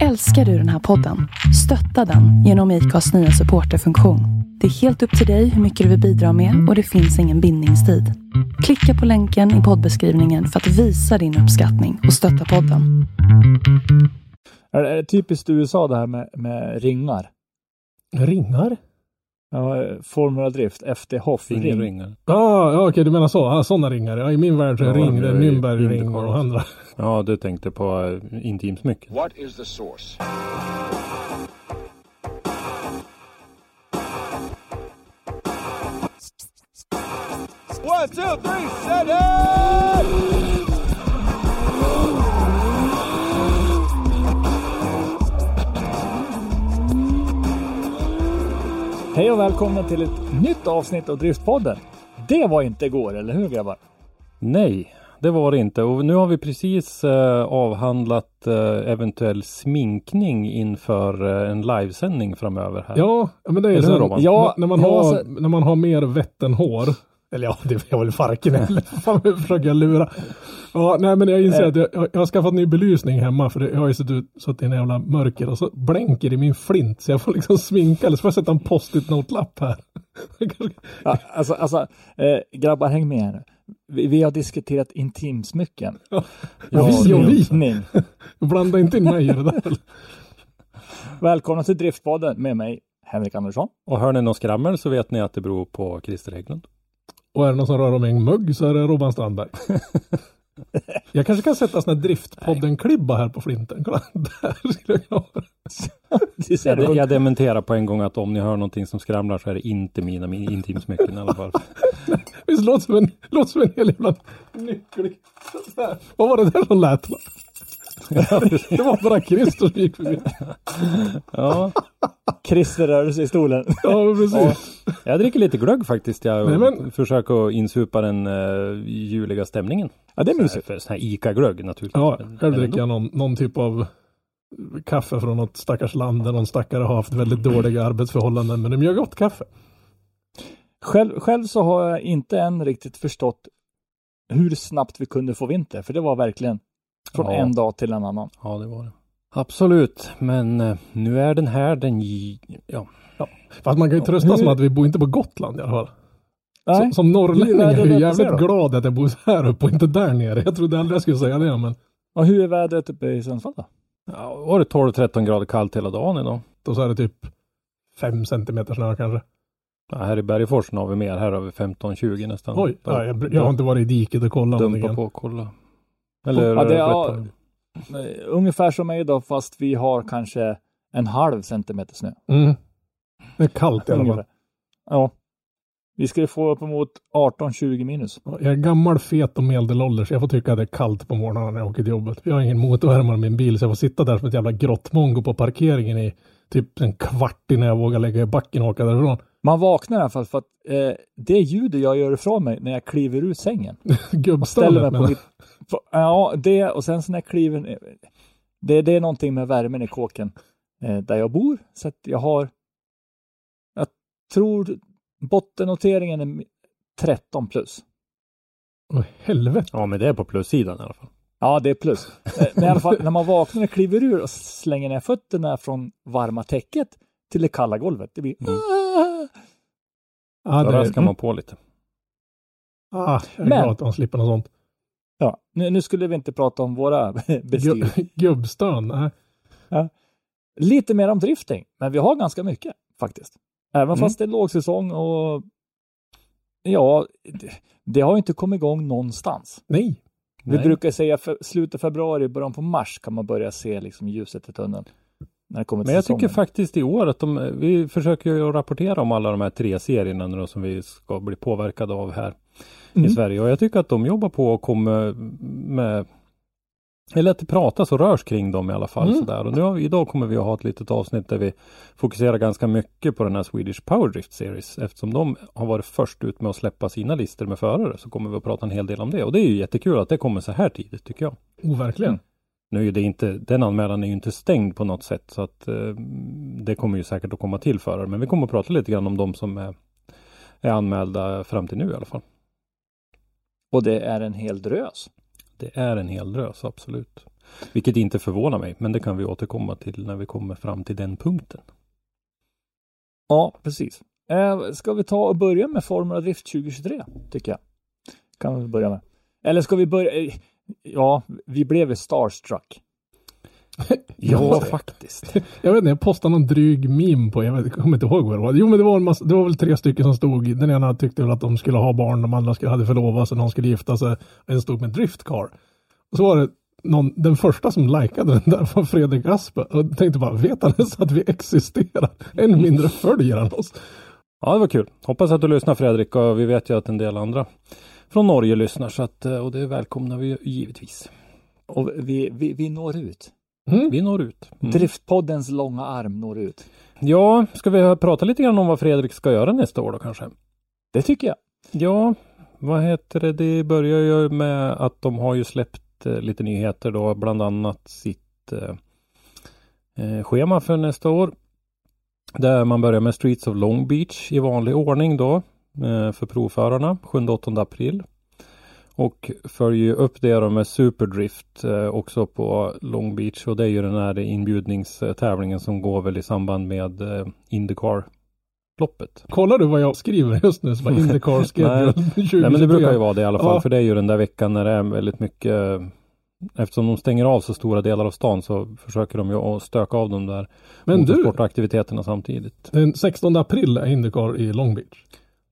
Älskar du den här podden? Stötta den genom IKAs nya supporterfunktion. Det är helt upp till dig hur mycket du vill bidra med och det finns ingen bindningstid. Klicka på länken i poddbeskrivningen för att visa din uppskattning och stötta podden. Är det typiskt USA det här med, med ringar? Ringar? Ja, Formula Drift, FD Hoff ring. Fingerringar. Ah, ja, okej, du menar så. Ah, sådana ringar. Ja, I min värld så är Ja, ring, det Nürnbergring och andra. Ja, du tänkte på uh, intimsmycken. What is the source? One, two, three, set it! Hej och välkomna till ett nytt avsnitt av Driftpodden. Det var inte igår, eller hur grabbar? Nej, det var det inte. Och nu har vi precis uh, avhandlat uh, eventuell sminkning inför uh, en livesändning framöver här. Ja, men det är Eller så. Robban? Ja, när, man ja, har, så- när man har mer Vätternhår. Eller ja, det är väl farken eller fan jag försöker lura. Ja, nej men jag inser att jag, jag har skaffat ny belysning hemma för det, jag har ju suttit ut- suttit i en jävla mörker och så blänker i min flint så jag får liksom sminka eller så får jag sätta en post-it note-lapp här. Ja, alltså, alltså eh, grabbar häng med här nu. Vi, vi har diskuterat intimsmycken. Ja, vi och vi. Sminkning. Blanda inte in mig i det där. Välkomna till Driftpodden med mig, Henrik Andersson. Och hör ni någon skrammel så vet ni att det beror på Christer Hägglund. Och är det någon som rör om en mugg så är det Robban Strandberg. Jag kanske kan sätta sån här driftpodden-klibba här på flinten. Kolla, där skulle jag ha. Jag, dementerar på en gång att om ni hör någonting som skramlar så är det inte mina min- intimsmycken i alla fall. Visst låter som en, låter som en hel jävla här. Vad var det där som lät? Det var bara Christer som gick förbi. Ja, Christer rörde sig i stolen. Ja, precis. jag dricker lite glögg faktiskt. Jag Nej, men- försöker att insupa den uh, juliga stämningen. Ja, det är mysigt. Sån här ICA-glögg naturligtvis. Ja, själv dricker jag någon, någon typ av kaffe från något stackars land där någon stackare har haft väldigt dåliga arbetsförhållanden. Men de gör gott kaffe. Själv, själv så har jag inte än riktigt förstått hur snabbt vi kunde få vinter, för det var verkligen från Ja. en dag till en annan. Ja, det var det. Absolut, men eh, nu är den här den... gi- Ja, Fast man kan ju trösta sig med att vi bor inte på Gotland i alla fall. Nej, Som, som norrlänning är jag jävligt glad att jag bor här uppe och inte där nere. Jag trodde aldrig jag skulle säga det, men och hur är vädret uppe i Sundsvall då? ja var det 12-13 grader kallt hela dagen idag? då så är det typ fem centimeter snö kanske. Ja, här i Bergforsen har vi mer. Här har vi 15-20 nästan. Oj, ja, jag, jag har inte varit i diket och kollat Dumpa på och kolla. Eller Ja, det Eh, Ungefär som mig då, fast vi har kanske en halv centimeter snö. Mm. Det är kallt i alla fall. Ja. Vi skulle få uppemot 18-20 minus. Jag är gammal, fet och medelålders. Jag får tycka att det är kallt på morgnarna när jag åker till jobbet. Jag har ingen motorvärmare i min bil så jag får sitta där som ett jävla grottmongo på parkeringen i typ en kvart innan jag vågar lägga i backen och åka därifrån. Man vaknar i alla fall för att eh, det ljudet jag gör ifrån mig när jag kliver ur sängen. Och ställer Gubbstallet mig på men mitt... på- Ja, det och sen så när jag kliver ner- det, det är någonting med värmen i kåken eh, där jag bor. Så att jag har... Jag tror bottennoteringen är 13 plus. Åh, helvete. Ja, men det är på plussidan i alla fall. Ja, det är plus. Eh, Men i alla fall när man vaknar och kliver ur och slänger ner fötterna från varma täcket till det kalla golvet. Det blir... Mm. Ah! Ja, Då raskar är, man på lite. ah, jag är Men- glad att man slipper något sånt. Ja, nu, nu skulle vi inte prata om våra bestyr. Gu- Gubbstön. Nej. Lite mer om drifting, men vi har ganska mycket faktiskt. Även Mm. fast det är lågsäsong och ja, det, det har inte kommit igång någonstans. Nej. Vi Nej. brukar säga för, slutet av februari, början på mars kan man börja se liksom ljuset i tunneln. Men jag tycker faktiskt i år att de, vi försöker ju rapportera om alla de här tre serierna nu då, som vi ska bli påverkade av här Mm. i Sverige. Och jag tycker att de jobbar på och kommer med eller att det pratas och rörs kring dem i alla fall. Mm. Sådär. Och nu har vi, idag kommer vi att ha ett litet avsnitt där vi fokuserar ganska mycket på den här Swedish Power Drift Series. Eftersom de har varit först ut med att släppa sina listor med förare så kommer vi att prata en hel del om det. Och det är ju jättekul att det kommer så här tidigt tycker jag. Oh, verkligen. Nu är det inte, den anmälan är ju inte stängd på något sätt så att eh, det kommer ju säkert att komma till förare. Men vi kommer att prata lite grann om de som är, är anmälda fram till nu i alla fall. Och det är en hel drös. Det är en hel drös, absolut. Vilket inte förvånar mig, men det kan vi återkomma till när vi kommer fram till den punkten. Ja, precis. Eh, ska vi ta och börja med Formula Drift 2023, tycker jag. Kan vi börja med. Eller ska vi börja? Ja, vi blev starstruck. Ja, faktiskt. Jag vet inte, jag postade någon dryg meme på, jag, vet, jag kommer inte ihåg vad det var. Jo men det var, en massa, det var väl tre stycken som stod, den ena tyckte väl att de skulle ha barn, de andra skulle, hade förlovat sig, någon skulle gifta sig. En stod med driftcar. Och så var det någon, den första som likade den där var Fredrik Aspe. Och tänkte bara, vet han ens att vi existerar? Än mindre följer han oss. Ja, det var kul. Hoppas att du lyssnar Fredrik och vi vet ju att en del andra från Norge lyssnar så att, eh, och det välkomnar vi givetvis. Och vi, vi, vi når ut. Mm. Vi når ut. Mm. Driftpoddens långa arm når ut. Ja, ska vi prata lite grann om vad Fredrik ska göra nästa år då kanske? Det tycker jag. Ja, vad heter det? Det börjar ju med att de har ju släppt eh, lite nyheter då, bland annat sitt eh, eh, schema för nästa år. Där man börjar med Streets of Long Beach i vanlig ordning då för provförarna 7-8 april. Och följer upp det då med Superdrift eh, också på Long Beach och det är ju den här inbjudningstävlingen som går väl i samband med eh, Indycar loppet. Kollar du vad jag skriver just nu? Bara Indycar schedule 2023. Nej men det brukar ju vara det i alla fall Ja. för det är ju den där veckan när det är väldigt mycket Eftersom de stänger av så stora delar av stan så försöker de ju att stöka av de där Men du, motorsportaktiviteterna samtidigt. den 16 april är Indycar i Long Beach.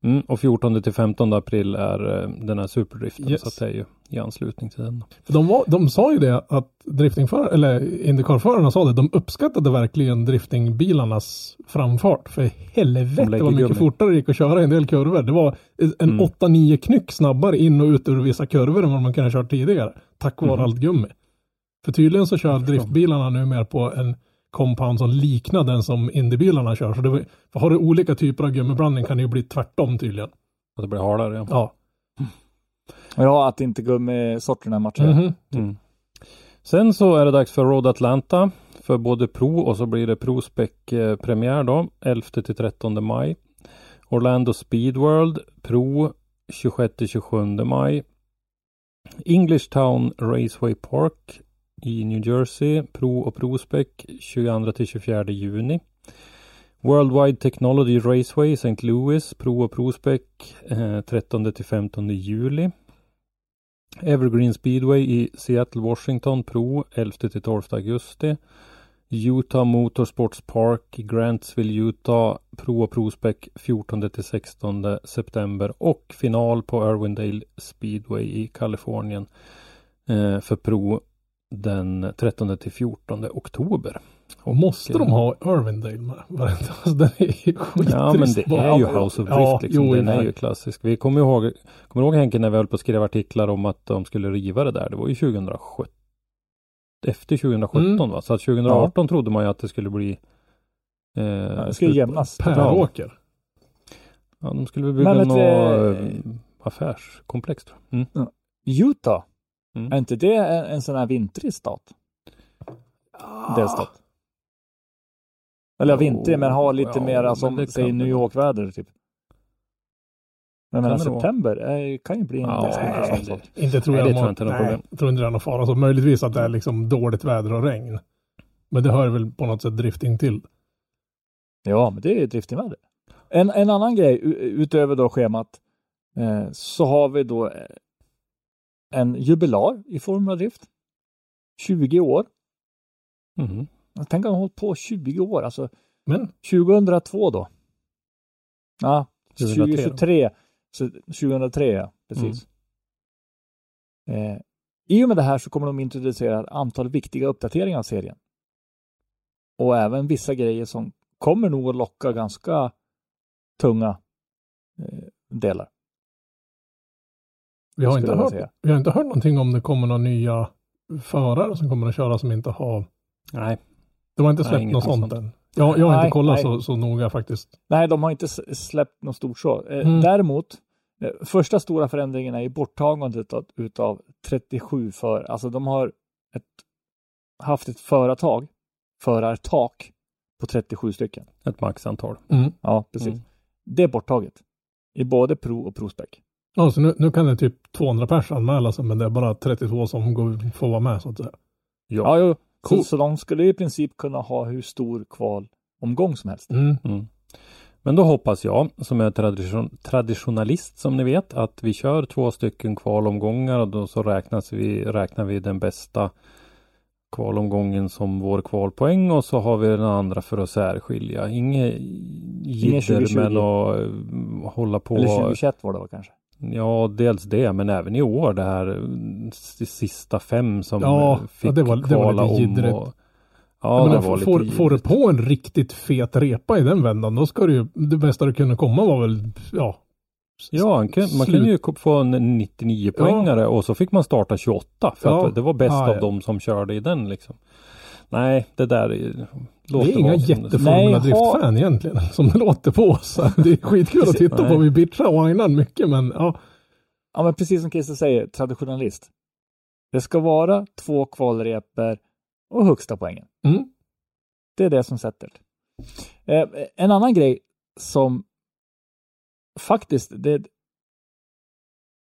Mm, och 14 till 15 april är eh, den här superdriften Yes. så att det är ju i anslutning till den. För de, var, de sa ju det att driftingförare, eller Indycar-förarna sa det, de uppskattade verkligen driftingbilarnas framfart. För helvete vad mycket gummi. fortare det gick att köra i en del kurvor. Det var en Mm. 8-9 knyck snabbare in och ut ur vissa kurvor än vad man kunde ha kört tidigare. Tack vare Mhm. allt gummi. För tydligen så kör driftbilarna nu mer på en compound som liknar den som Indybilarna kör. Så det var, för har du olika typer av gummiblandning kan det ju bli tvärtom tydligen. Att det blir hardare. Ja. Ja. Ja, att inte gummisorterna matchar. Mhm. Mm. Sen så är det dags för Road Atlanta för både Pro och så blir det Pro Spec eh, premiär då 11 till 13 maj. Orlando Speed World Pro 26 till 27 maj. English Town Raceway Park i New Jersey Pro och Prospec, 22-24 juni. Worldwide Technology Raceway St. Louis Pro och Prospec, eh, 13-15 juli. Evergreen Speedway i Seattle, Washington Pro 11-12 augusti. Utah Motorsports Park i Grantsville, Utah Pro och Prospec 14-16 september och final på Irwindale Speedway i Kalifornien eh, för Pro den 13 till 14 oktober. Och måste de ha Irvindale med? Alltså, den är ju. Ja men det är ju House of Drift Ja, liksom. jo, Den är ju klassisk. Vi kommer ihåg, kommer ihåg Henke när vi höll på att skriva artiklar om att de skulle riva det där. Det var ju 2017. Efter 2017 Mm. va? Så att 2018 trodde man ju att det skulle bli eh, Ja, det på- jämnas. Peråker. Ja, de skulle väl bygga något eh, du- affärskomplex tror jag. Mm. Utah, Mm. är inte det en, en sån här vintrig stat? Delstat? Eller Jo, vintrig, men har lite ja, mera som, det säg New York-väder typ. Men menar september eh, kan ju bli en Ja, ganska nej, sak. Inte tror Nej, jag det tror jag inte är något nej, problem. Tror inte det är någon fara. Så möjligtvis att det är liksom dåligt väder och regn. Men det hör väl på något sätt drifting till. Ja, men det är driftingväder. En, en annan grej utöver då schemat eh, så har vi då eh, en jubilar i Formula Drift. 20 år. Mhm. Tänk att ha hållit på 20 år, alltså Men 2002 då. Ja, 2003 då. 2023. Så 2003 ja, precis. Eh, I och med det här så kommer de introducera ett antal viktiga uppdateringar av serien. Och även vissa grejer som kommer nog att locka ganska tunga eh, delar. Vi har, inte hört, säga. vi har inte hört någonting om det kommer några nya förare som kommer att köra som inte har... Nej, De har inte Nej, släppt inget något sånt sånt. än. Jag, jag har Nej, inte kollat nej. så, så noga faktiskt. Nej, de har inte släppt något stort så. Eh, Mm. Däremot, eh, första stora förändringen är ju borttagandet av, utav 37 för, alltså de har ett, haft ett företag, förartak på 37 stycken. ett maxantal. Mm. Ja, precis. Mm. Det är borttaget. I både Pro och Prospec. Ja, så nu, nu kan det typ 200 pers anmäla sig men det är bara 32 som går, får vara med så att säga. Ja, jo. Cool. Så, så de skulle i princip kunna ha hur stor kvalomgång som helst. Mm. Mm. Men då hoppas jag, som är tradition, traditionalist som ni vet, att vi kör två stycken kvalomgångar och då så räknas vi, räknar vi den bästa kvalomgången som vår kvalpoäng och så har vi den andra för att särskilja. Inget jidder 2020. men att eh, hålla på. Eller 2021 var det va, kanske. Ja, dels det, men även i år det här sista fem som Ja, fick ja, det var- det var lite jiddrigt. och- Ja, menar, det var får, lite får du på en riktigt fet repa i den vändan, då ska du ju, det bästa du kunde komma var väl, ja. Ja, man, kan, man kunde ju få en 99 poängare och så fick man starta 28 för Ja. att det var bäst Ah, av ja. dem som körde i den liksom. Nej, det där är, låt Vi är inga det- jätteformula drift-fan egentligen, som det låter på oss. Det är skitkul att titta Nej. på, vi bitchar och whinar mycket, men ja. Ja, men precis som Christer säger, traditionalist. Det ska vara två kvalreper och högsta poängen. Mm. Det är det som sätter. Eh, en annan grej som faktiskt, det,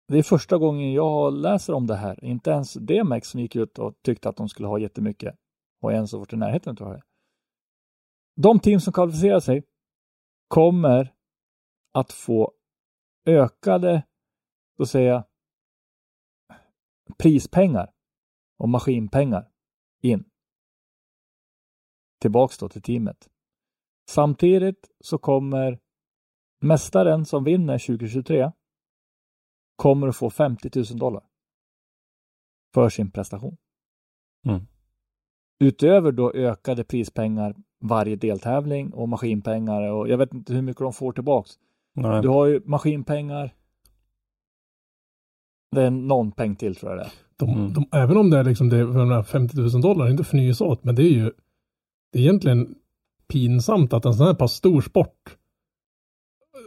det är första gången jag läser om det här. Inte ens DMX som gick ut och tyckte att de skulle ha jättemycket och en som varit i närheten av det. De team som kvalificerar sig kommer att få ökade, så säga, prispengar och maskinpengar in tillbaks då till teamet. Samtidigt så kommer mästaren som vinner 2023 kommer att få 50 000 dollar för sin prestation. Mm. Utöver då ökade prispengar varje deltävling och maskinpengar och jag vet inte hur mycket de får tillbaks. Nej. Du har ju maskinpengar. Det är någon peng till tror jag det är. De, Mm. de, även om det är liksom det, för de här 50 000 dollar, inte förnyelsåt, men det är ju det är egentligen pinsamt att en sån här pass stor sport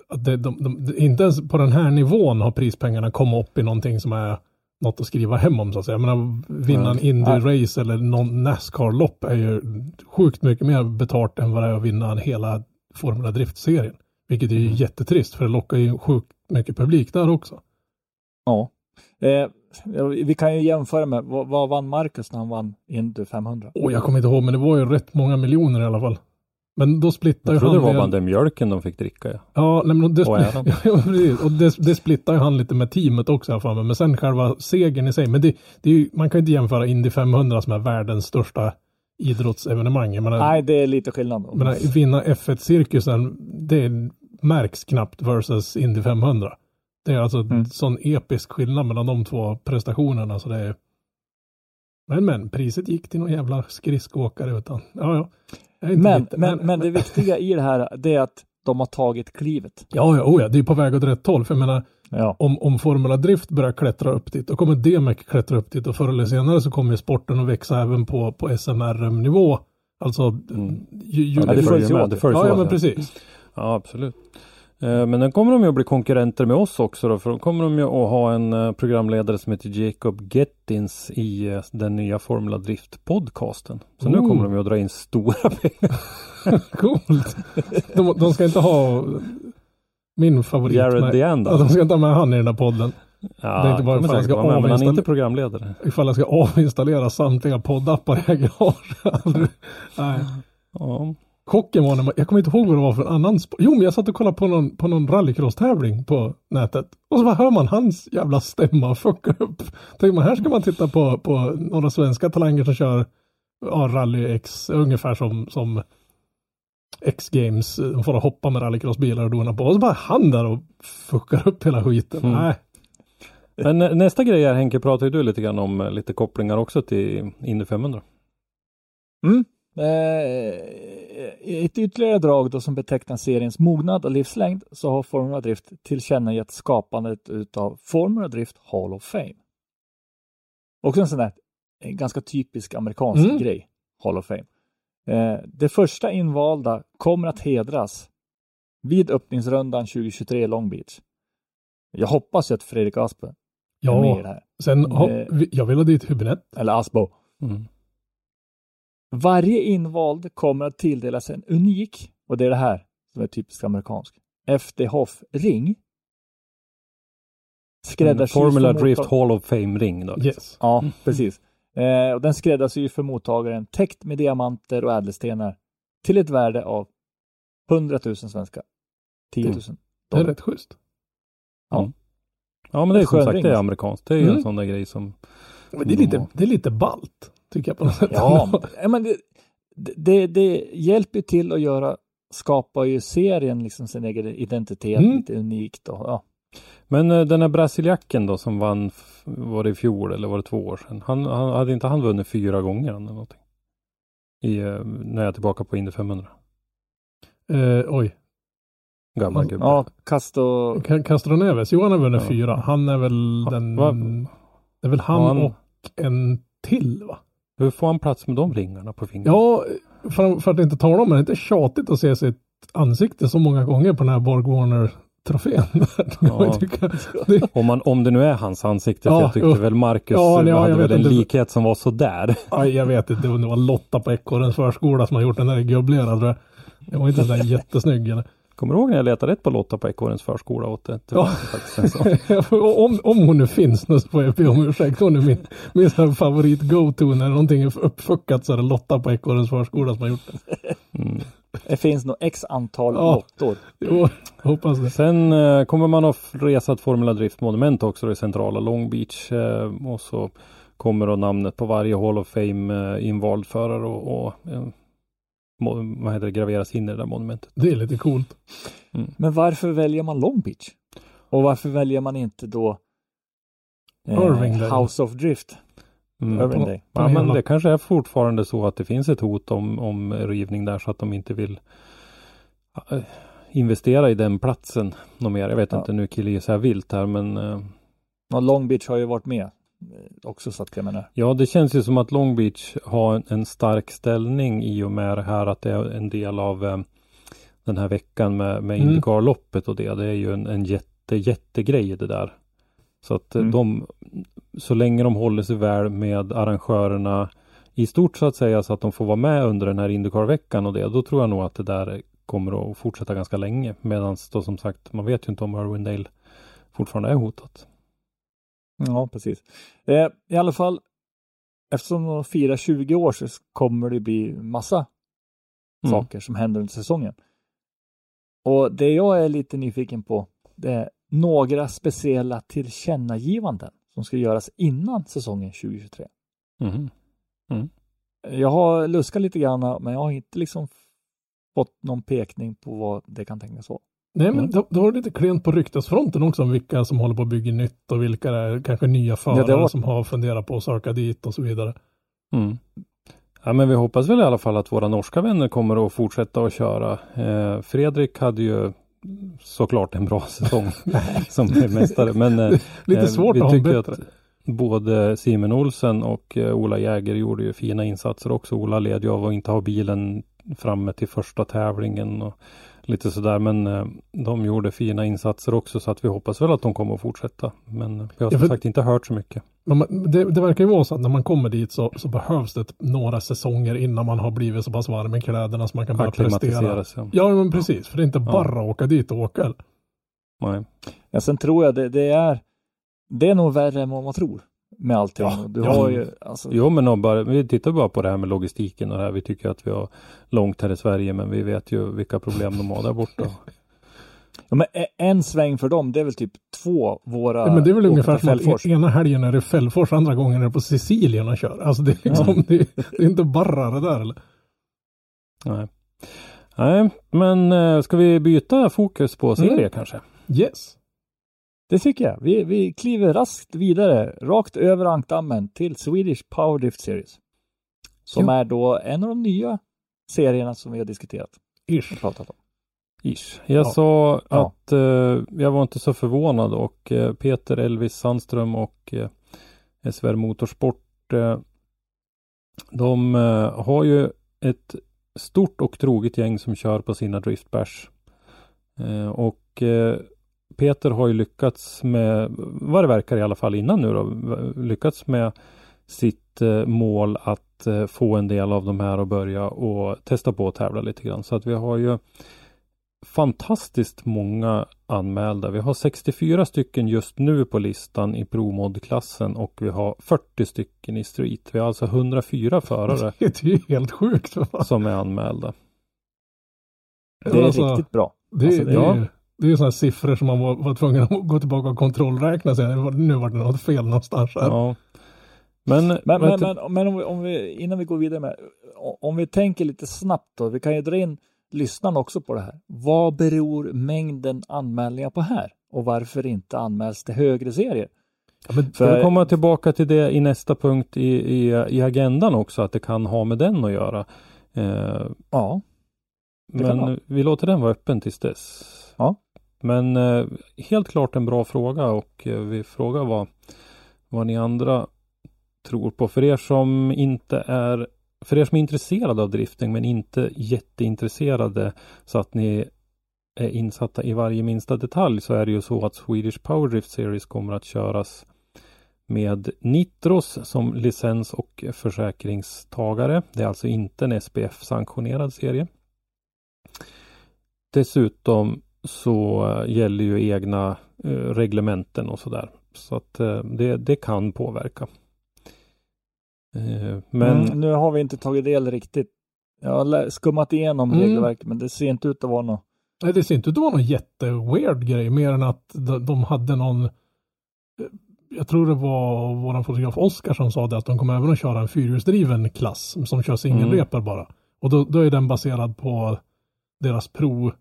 att det, de, de, de, inte ens på den här nivån har prispengarna kommit upp i någonting som är något att skriva hem om så att säga. Jag menar, vinna en. Indy-race eller någon Nascar-lopp är ju sjukt mycket mer betalt än vad det är att vinna en hela Formula Drift-serien. Vilket är ju Mm. jättetrist för det lockar ju sjukt mycket publik där också. Ja. Eh, vi kan ju jämföra med vad, vad vann Marcus när han vann Indy 500? Och jag kommer inte ihåg, men det var ju rätt många miljoner i alla fall. Men då splittar ju Jag trodde det han. var med- bara den mjölken de fick dricka. Ja. Ja, nej, men det, Och precis. och det, det splittar ju han lite med teamet också. alla fall. Men sen själva segern i sig. Men det, det är ju, man kan ju inte jämföra Indy 500 som är världens största idrottsevenemang. Menar, Nej, det är lite skillnad. jag menar, vinna F1-cirkusen, det märks knappt versus Indy 500. Det är alltså Mm. en sån episk skillnad mellan de två prestationerna. Så det är... Men men, priset gick till någon jävla skridskoåkare utan, ja ja. Men, men, men det viktiga i det här, det är att de har tagit klivet. Ja, ja, oh ja, det är på väg åt rätt håll. För jag menar, Ja. om, om Formula Drift börjar klättra upp dit, då kommer DMEC klättra upp dit och förr eller senare så kommer sporten att växa även på, på SMRM-nivå. Alltså, Mm. ju, ju, Ja, det, det följs ju med. åt. Det följs ja, ja, men precis. Ja, absolut. Eh, Men den kommer de ju att bli konkurrenter med oss också då, för då kommer de ju att ha en eh, programledare som heter Jacob Gettins i eh, den nya Formula Drift podcasten. Så nu Oh. kommer de ju att dra in stora pengar. Coolt. De, de ska inte ha min favorit. Jared med, Dean då? ja, de ska inte ha med han i den här podden. Ja, det är inte bara ifall säkert ska vara med, men han är inte programledare. Ifall jag ska avinstallera samtliga poddappar jag har. Nej. Ja. Chocken var när man, jag kommer inte ihåg vad det var för en annan sport. Jo, men jag satt och kollade på någon, på någon rallycross-tävling på nätet. Och så bara hör man hans jävla stämma fucka upp. Tänker man, här ska man titta på, på några svenska talanger som kör ja, rally X, ungefär som, som X-games. De får hoppa med rallycrossbilar och dona på. Och så bara han där och fuckar upp hela skiten. Mm. Nej. Men eh, nästa grej här Henke pratar ju du lite grann om eh, lite kopplingar också till Indy 500. Mm. Eh, I ett ytterligare drag då som betecknar seriens mognad och livslängd så har Formula Drift tillkännagett skapandet utav Formula Drift Hall of Fame. Också en sån där eh, ganska typisk amerikansk Mm. grej, Hall of Fame. Eh, det första invalda kommer att hedras vid öppningsrundan 2023 i Long Beach. Jag hoppas ju att Fredrik Aspe är med i Ja, det här. sen Eh. jag vill ha dit Hübinette. Eller Asbo. Mm. Varje invald kommer att tilldelas en unik, och det är det här som är typiskt amerikanskt, FD Hoff-ring. En Skräddarsydd Formula Drift Hall of Fame ring då. Yes. Ja, precis. Eh, och den skräddarsyr för mottagaren täckt med diamanter och ädelstenar till ett värde av 100 000 svenska. 10 000 Det är dollar. rätt schysst. Ja men det är som sagt ring, det är amerikanskt. Det är ju Mm. en sån där grej som Men det är lite, det är lite ballt. Tycker jag på något sätt. Ja, men det, det, det hjälper till att göra, skapa ju serien liksom sin egen identitet Mm. lite unikt. Och, ja. Men eh, den här brasiliacken då som vann, var det i fjol eller var det två år sedan? Han, han hade inte han vunnit fyra gånger eller någonting? I, eh, när jag är tillbaka på Indy 500. Eh, oj. Gammal Ja, gubbe. ja, Casto, Ca- Castro Neves, Johan har vunnit Ja. fyra. Han är väl den... va- Det är väl han, Han- och en till va? Hur får han plats med de ringarna på fingrarna? Ja, för, för att inte tala om det, det är inte tjatigt att se sitt ansikte så många gånger på den här Borg Warner trofén. Ja. ja. Om, man, om det nu är hans ansikte, Ja, för jag tyckte jo. väl Marcus Ja, ja, hade väl en inte. likhet som var sådär. aj, jag vet inte det var Lotta på Ekorrens förskola som har gjort den där gubblerad tror jag. Det var inte sådär jättesnygg eller? Kommer du ihåg när jag letade rätt på Lotta på Ekorrens förskola åt det? Ja. Om, om hon nu finns nu så får jag be om ursäkt. Hon är min, min favorit go-to när någonting är uppfuckat så är det Lotta på Ekorrens förskola som har gjort det. Mm. det finns nog x antal Ja. lottor. Jo, hoppas det. Sen eh, kommer man att resa ett Formula Drift monument också i centrala Long Beach. Eh, och så kommer då namnet på varje Hall of Fame eh, invald förare och, och eh, vad heter det, graveras in i det där monumentet. Det är lite coolt. Men varför väljer man Long Beach? Och varför väljer man inte då eh. House of Drift? Mm. Irvingdale. Ja, men det kanske är fortfarande så att det finns ett hot om, om rivning där så att de inte vill eh, investera i den platsen något mer. Jag vet Ja. inte, nu killgissar jag vilt här men eh, Och Long Beach har ju varit med också så att jag menar. Ja, det känns ju som att Long Beach har en, en stark ställning i och med det här att det är en del av eh, den här veckan med, med Mm. Indycar-loppet och det. Det är ju en, en jätte, jättegrej det där. Så att eh, Mm. de, så länge de håller sig väl med arrangörerna i stort så att säga så att de får vara med under den här Indycar-veckan och det, då tror jag nog att det där kommer att fortsätta ganska länge. Medan då som sagt, man vet ju inte om Irwindale fortfarande är hotat. Ja, precis. Eh, I alla fall, eftersom de firar 20 år så kommer det bli massa Mm. saker som händer under säsongen. Och det jag är lite nyfiken på, det är några speciella tillkännagivanden som ska göras innan säsongen 2023. Mhm. Jag har luskat lite grann, men jag har inte liksom fått någon pekning på vad det kan tänkas vara. Nej, men Mm. det, det var lite klent på ryktesfronten också om vilka som håller på att bygga nytt och vilka det är kanske nya förare det var- som har funderat på att söka dit och så vidare. Mm. Ja, men vi hoppas väl i alla fall att våra norska vänner kommer att fortsätta att köra. Eh, Fredrik hade ju såklart en bra säsong som mästare. Men eh, Lite eh, svårt vi att ha en tycker att både Simon Olsen och eh, Ola Jäger gjorde ju fina insatser också. Ola led ju av att inte ha bilen framme till första tävlingen och lite sådär. Men eh, de gjorde fina insatser också så att vi hoppas väl att de kommer att fortsätta. Men vi har Ja, som sagt inte hört så mycket. Men man, det, det verkar ju vara så att när man kommer dit så, så behövs det några säsonger innan man har blivit så pass varm i kläderna så man kan börja prestera. Ja. Ja, men precis. För det är inte bara att åka dit och åka. Nej. Ja, sen tror jag det, det är det är nog värre än vad man tror med allting. Ja, du ja. har ju, alltså, Jo men bara, vi tittar bara på det här med logistiken och det här. Vi tycker att vi har långt här i Sverige men vi vet ju vilka problem de har där borta. ja, men en sväng för dem, det är väl typ två våra Ja, men det är väl ungefär som att ena helgen är det Fällfors, andra gången är det på Sicilien och kör. Alltså det är liksom, det, det är inte bara det där eller? Nej. Nej, men eh, ska vi byta fokus på serie Mm. kanske? Yes. Det tycker jag. Vi, vi kliver raskt vidare, rakt över ankdammen till Swedish Power Drift Series. Som Ja. är då en av de nya serierna som vi har diskuterat Ish. pratat om. Ish. Jag Ja. sa Ja. att eh, jag var inte så förvånad och eh, Peter Elvis Sandström och eh, SVR Motorsport eh, de eh, har ju ett stort och troget gäng som kör på sina driftbärs. Eh, och eh, Peter har ju lyckats med, vad det verkar i alla fall innan nu då, lyckats med sitt eh, mål att eh, få en del av de här att börja och testa på att tävla lite grann. Så att vi har ju fantastiskt många anmälda. Vi har 64 stycken just nu på listan i ProMod-klassen och vi har 40 stycken i Street. Vi har alltså 104 förare Det är ju helt sjukt. va? som är anmälda. Det är Alltså, riktigt bra. Det, Alltså, det, det- är, det är ju sådana siffror som man var, var tvungen att gå tillbaka och kontrollräkna. sig. Nu var det något fel någonstans. Här. Ja. Men, Men, men, du- men, men om, vi, om vi, innan vi går vidare med, om vi tänker lite snabbt då, vi kan ju dra in lyssnarna också på det här. Vad beror mängden anmälningar på här? Och varför inte anmäls det högre serier? Ja, men, För- komma tillbaka till det i nästa punkt i, i, i agendan också, att det kan ha med den att göra. Eh, Ja, men vi låter den vara öppen tills dess. Ja. Men eh, helt klart en bra fråga och eh, vi frågar vad, vad ni andra tror på. För er som inte är för er som är intresserade av drifting men inte jätteintresserade så att ni är insatta i varje minsta detalj så är det ju så att Swedish Power Drift Series kommer att köras med Nitros som licens och försäkringstagare. Det är alltså inte en SPF-sanktionerad serie. Dessutom så eh, gäller ju egna eh, reglementen och sådär. Så att eh, det, det kan påverka. Eh, men mm, nu har vi inte tagit del riktigt. Jag har skummat igenom Mm. regelverket, men det ser inte ut att vara något. Nej, det ser inte ut att vara någon jätteweird grej, mer än att de, de hade någon jag tror det var våran fotograf Oskar som sa det att de kommer även att köra en fyrhjulsdriven klass som kör singelrepar bara. Och då, då är den baserad på deras pro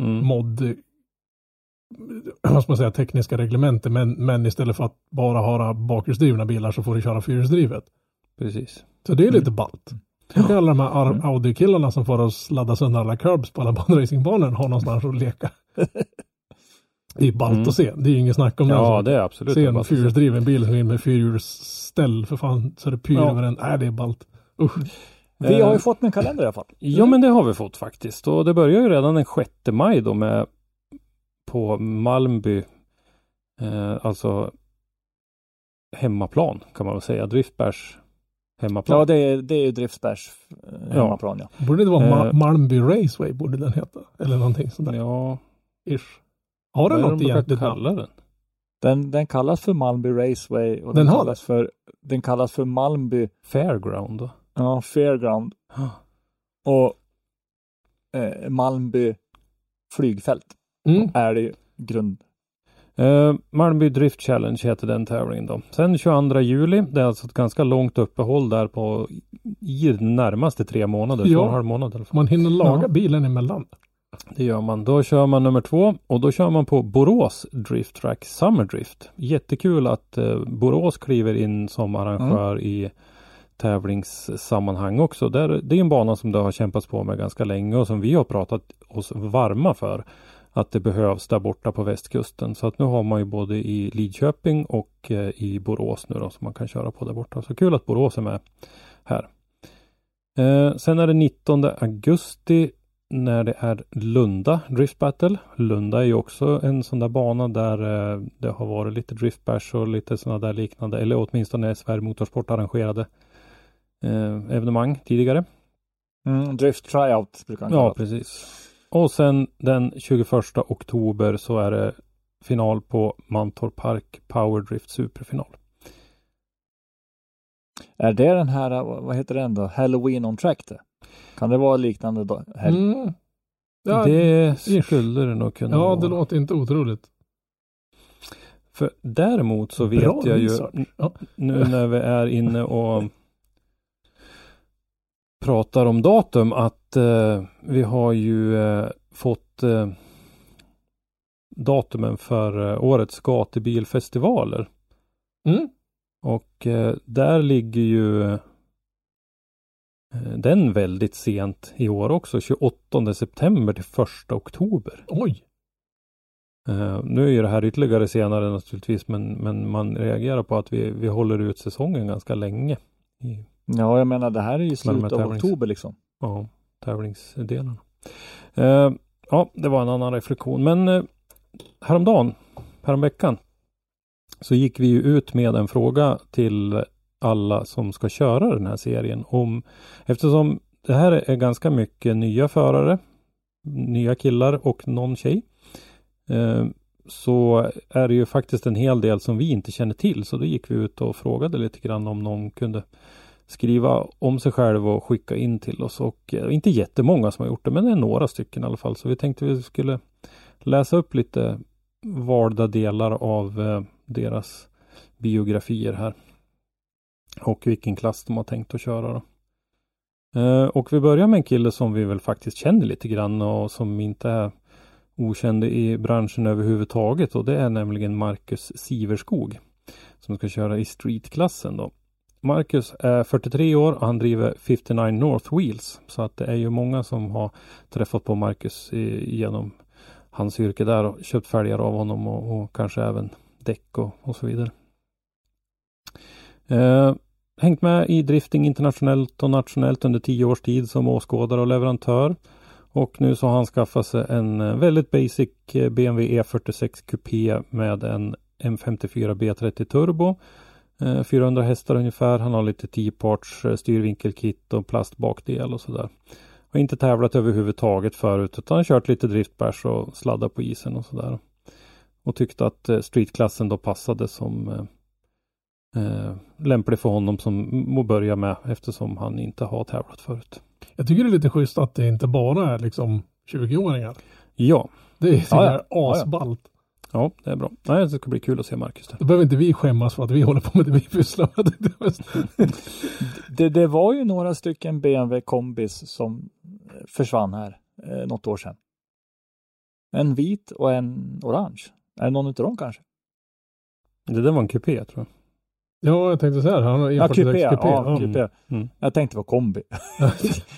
mm, mod vad ska man säga, tekniska reglementer men, men istället för att bara ha bakhjulsdrivna bilar så får du köra fyrhjulsdrivet. precis. Så det är Mm. lite ballt. Och alla de här Mm. Audi-killarna som får oss ladda sönder alla curbs på alla banracingbanor har någonstans att leka. Det är ballt Mm. att se. Det är ju inget snack om Ja, det. det är absolut. Se det en fyrhjulsdriven bil som är med fyrhjulsställ för fan så det pyr Ja. över den. Nej, det är ballt. Usch. Vi Eh, har ju fått en kalender i alla fall. Ja, men det har vi fått faktiskt. Och det börjar ju redan den 6 maj då med på Malmby, eh, alltså hemmaplan kan man väl säga. Driftbärs hemmaplan. Ja, det är, det är ju Driftsbergs eh, hemmaplan ja. Borde det vara Ma- Eh. Malmby Raceway borde den heta. Eller någonting sånt där. ja Ish. Har den de något egentligt namn? kalla den? Den, den kallas för Malmby Raceway och Den den, har kallas för, den kallas för Malmby Fairground då? Ja, Fairground och eh, Malmby flygfält Mm. är det ju grund. Eh, Malmby Drift Challenge heter den tävlingen då. Sen 22 juli, det är alltså ett ganska långt uppehåll där på i närmaste tre månader, Ja. två och en halv månad i alla fall. Man hinner laga Ja. bilen emellan. Det gör man. Då kör man nummer två och då kör man på Borås Drift Track Summer Drift. Jättekul att eh, Borås kliver in som arrangör i tävlingssammanhang också. Där, det är en bana som det har kämpats på med ganska länge och som vi har pratat oss varma för att det behövs där borta på västkusten. Så att nu har man ju både i Lidköping och eh, i Borås nu då som man kan köra på där borta. Så kul att Borås är med här. Eh, sen är det 19 augusti när det är Lunda Drift Battle. Lunda är ju också en sån där bana där eh, det har varit lite driftbärs och lite sådana där liknande, eller åtminstone är Sverige Motorsport arrangerade eh, evenemang tidigare. Mm, drift tryout brukar den Ja, kallas. precis. Och sen den 21 oktober så är det final på Mantorp Park Power Drift Superfinal. Är det den här, eh, vad heter den då? Halloween on track det? Kan det vara liknande då? Mm. Ja, det skulle det nog kunna ja, vara. det låter inte otroligt. För däremot så vet Bra jag ju. Ja. nu när vi är inne och pratar om datum att eh, vi har ju eh, fått eh, datumen för eh, årets gatubilfestivaler. Mm. Och eh, där ligger ju eh, den väldigt sent i år också, 28 september till 1 oktober. Oj. Nu är ju det här ytterligare senare naturligtvis men, men man reagerar på att vi, vi håller ut säsongen ganska länge. I Ja, jag menar det här är ju slutet av oktober liksom. ja, tävlingsdelarna. Eh, ja, det var en annan reflektion. Men eh, häromdagen, häromveckan, så gick vi ju ut med en fråga till alla som ska köra den här serien om eftersom det här är ganska mycket nya förare nya killar och någon tjej. Eh, så är det ju faktiskt en hel del som vi inte känner till. Så då gick vi ut och frågade lite grann om någon kunde skriva om sig själv och skicka in till oss. Och eh, inte jättemånga som har gjort det, men det är några stycken i alla fall. Så vi tänkte vi skulle läsa upp lite valda delar av eh, deras biografier här. Och vilken klass de har tänkt att köra då. Eh, och vi börjar med en kille som vi väl faktiskt känner lite grann och som inte är okänd i branschen överhuvudtaget och det är nämligen Marcus Siverskog som ska köra i streetklassen då. Marcus är 43 år och han driver 59 North Wheels så att det är ju många som har träffat på Marcus genom hans yrke där och köpt fälgar av honom och, och kanske även däck och, och så vidare. Eh, hängt med i drifting internationellt och nationellt under tio års tid som åskådare och leverantör. Och nu så har han skaffat sig en eh, väldigt basic eh, BMW E46 Coupé med en M54 B30 Turbo. 400 eh, hästar ungefär. Han har lite 10-parts styrvinkelkit och plastbakdel och sådär. Har inte tävlat överhuvudtaget förut utan kört lite driftbärs och sladdat på isen och sådär. Och tyckte att streetklassen då passade som eh, lämplig för honom som må börja med eftersom han inte har tävlat förut. Jag tycker det är lite schysst att det inte bara är liksom 20-åringar. Ja. Det är ja, ja. asballt. Ja, det är bra. Nej, det ska bli kul att se Marcus där. Då behöver inte vi skämmas för att vi håller på med det vi pysslar med. det, det var ju några stycken BMW kombis som försvann här eh, något år sedan. En vit och en orange. Är det någon av dem kanske? Det där var en kupé tror jag. Ja, jag tänkte säga det. Han har ja, kupé. Ja, ja. kupé. Mm. Jag tänkte på kombi.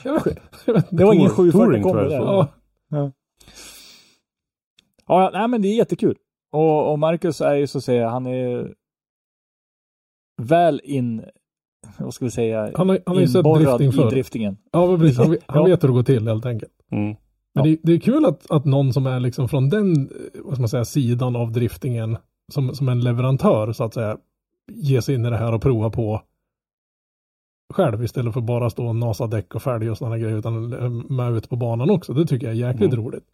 det var ingen 740 kombi där. Ja. Ja. ja, nej men det är jättekul. Och, och Marcus är ju så att säga, han är väl in, vad ska vi säga, han har, han har inborrad drifting i driftingen. Ja, precis. Han, han vet hur det går till helt enkelt. Mm. Men det, det, är kul att, att någon som är liksom från den, vad ska man säga, sidan av driftingen som, som en leverantör så att säga ge sig in i det här och prova på själv istället för bara stå och nasa däck och fälg och sådana grejer utan med ut på banan också. Det tycker jag är jäkligt mm. roligt.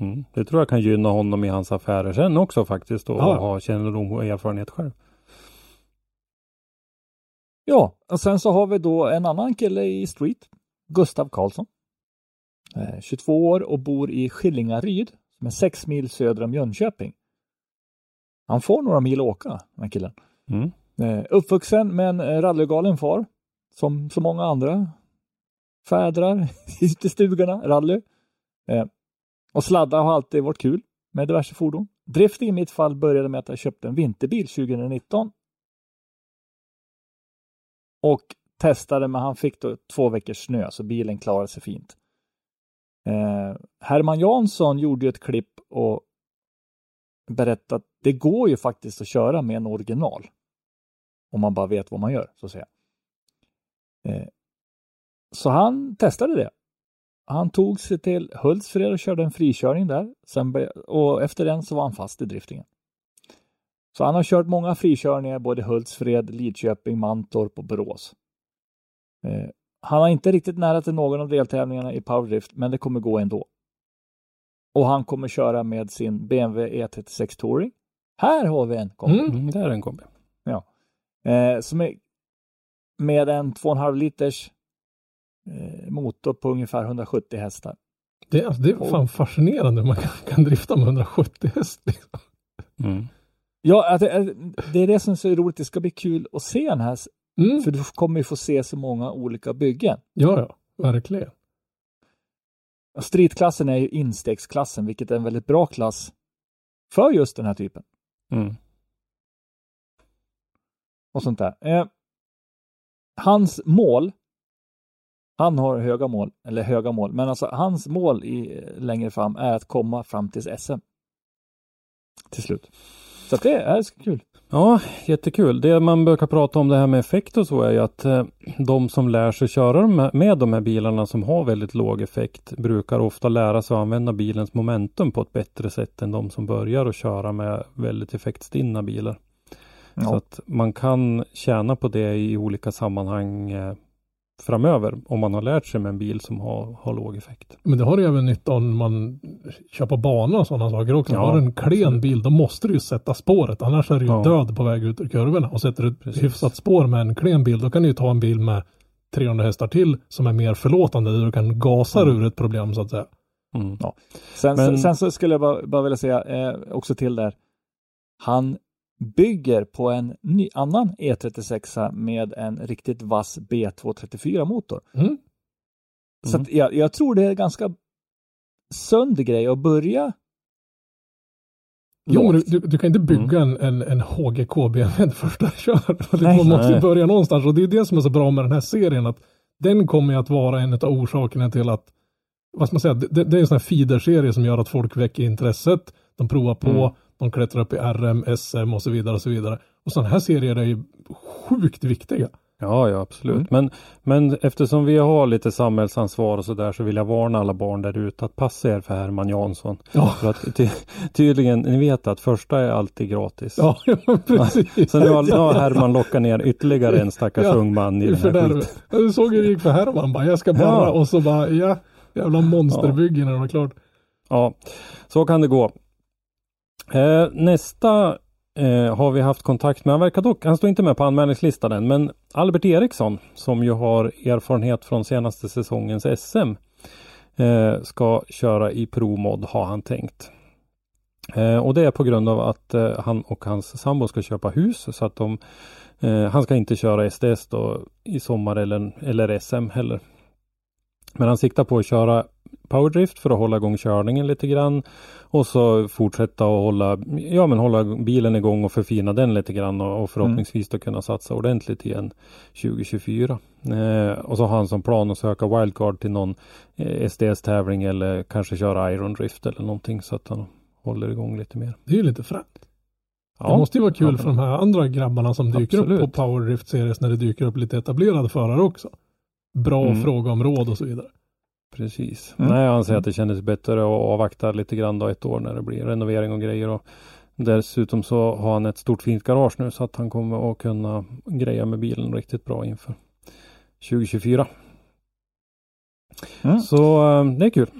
Mm. Det tror jag kan gynna honom i hans affärer sen också faktiskt och ja. ha kännedom och erfarenhet själv. Ja, och sen så har vi då en annan kille i Street, Gustav Karlsson. 22 eh, år och bor i Skillingaryd, som är 6 mil söder om Jönköping. Han får några mil åka, den killen. Mm. Eh, uppvuxen med en eh, rallygalen far, som så många andra fädrar i stugorna, rally. Och sladda har alltid varit kul med diverse fordon. Drifting i mitt fall började med att jag köpte en vinterbil 2019. Och testade, men han fick då två veckors snö, så bilen klarade sig fint. Eh, Herman Jansson gjorde ett klipp och berättade att det går ju faktiskt att köra med en original. Om man bara vet vad man gör, så att säga. Eh, så han testade det. Han tog sig till Hultsfred och körde en frikörning där. Sen och efter den så var han fast i driftingen. Så han har kört många frikörningar både Hultsfred, Lidköping, Mantorp och Borås. Eh, han har inte riktigt nära till någon av deltävlingarna i powerdrift, men det kommer gå ändå. Och han kommer köra med sin BMW E36 Touring. Här har vi en kombi. Mm, där är en kombi. Ja. Eh, som är med en 2,5 liters motor på ungefär 170 hästar. Det, alltså, det är fan fascinerande man kan, kan drifta med 170 häst. Liksom. Mm. Ja, det, det är det som är så roligt. Det ska bli kul att se den här. Mm. För du kommer ju få se så många olika byggen. Ja, ja, verkligen. Streetklassen är ju instegsklassen, vilket är en väldigt bra klass för just den här typen. Mm. Och sånt där. Eh, hans mål, han har höga mål, eller höga mål, men alltså hans mål i, längre fram är att komma fram till SM. Till slut. Så det är kul. Ja, jättekul. Det man brukar prata om det här med effekt och så är ju att eh, de som lär sig köra med, de här bilarna som har väldigt låg effekt brukar ofta lära sig att använda bilens momentum på ett bättre sätt än de som börjar att köra med väldigt effektstinna bilar. Ja. Så att man kan tjäna på det i olika sammanhang eh, framöver om man har lärt sig med en bil som har, har låg effekt. Men det har ju även nytta om man kör på bana och sådana saker också. Ja, har du en klen absolut. bil då måste du ju sätta spåret annars är du ju Ja. död på väg ut ur kurvorna. Och sätter du ett Precis. hyfsat spår med en klen bil då kan du ju ta en bil med 300 hästar till som är mer förlåtande där du kan gasa Mm. ur ett problem så att säga. Mm. Sen, Men- sen så skulle jag bara, bara vilja säga eh, också till där. Han bygger på en ny, annan E36 med en riktigt vass B234 motor. Mm. Så Mm. jag, jag tror det är ganska sund grej att börja Jo, du, du, kan inte bygga en, en, en HGK BMW det första kör. Man måste ju börja någonstans och det är det som är så bra med den här serien att den kommer ju att vara en av orsakerna till att vad ska man säga, det, det är en sån här feederserie som gör att folk väcker intresset. De provar på, Mm. De klättrar upp i RM, SM och så vidare och så vidare. Och sådana här serier är ju sjukt viktiga. Ja, ja absolut. Mm. Men, men eftersom vi har lite samhällsansvar och sådär så vill jag varna alla barn där ute att passa er för Herman Jansson. Ja, För att ty, tydligen, ni vet att första är alltid gratis. ja, ja precis. Så nu har, nu har Herman lockat ner ytterligare en stackars Ja, ung man i den här skiten. ja, du såg hur det gick för Herman bara, jag ska bara, Ja. och så bara, ja, jävla monsterbygge när det var klart. Ja, så kan det gå. Eh, nästa eh, har vi haft kontakt med, han verkar dock, han står inte med på anmälningslistan än, men Albert Eriksson som ju har erfarenhet från senaste säsongens SM eh, ska köra i ProMod har han tänkt. Eh, och det är på grund av att eh, han och hans sambo ska köpa hus så att de eh, han ska inte köra SDS då i sommar eller, eller SM heller. Men han siktar på att köra powerdrift för att hålla igång körningen lite grann. Och så fortsätta att hålla, ja, men hålla bilen igång och förfina den lite grann och, och förhoppningsvis då kunna satsa ordentligt igen 2024. Eh, och så har han som plan att söka wildcard till någon eh, SDS-tävling eller kanske köra Iron Drift eller någonting så att han håller igång lite mer. Det är ju lite fränt. Ja, Det måste ju vara kul Ja, för de här andra grabbarna som dyker upp Absolut. på Power Drift Series när det dyker upp lite etablerade förare också. Bra Mm. fråga om råd och så vidare. Precis. Mm. Nej, jag anser att det kändes bättre att avvakta lite grann då ett år när det blir renovering och grejer. Och dessutom så har han ett stort fint garage nu så att han kommer att kunna greja med bilen riktigt bra inför 2024. Mm. Så eh, det är kul.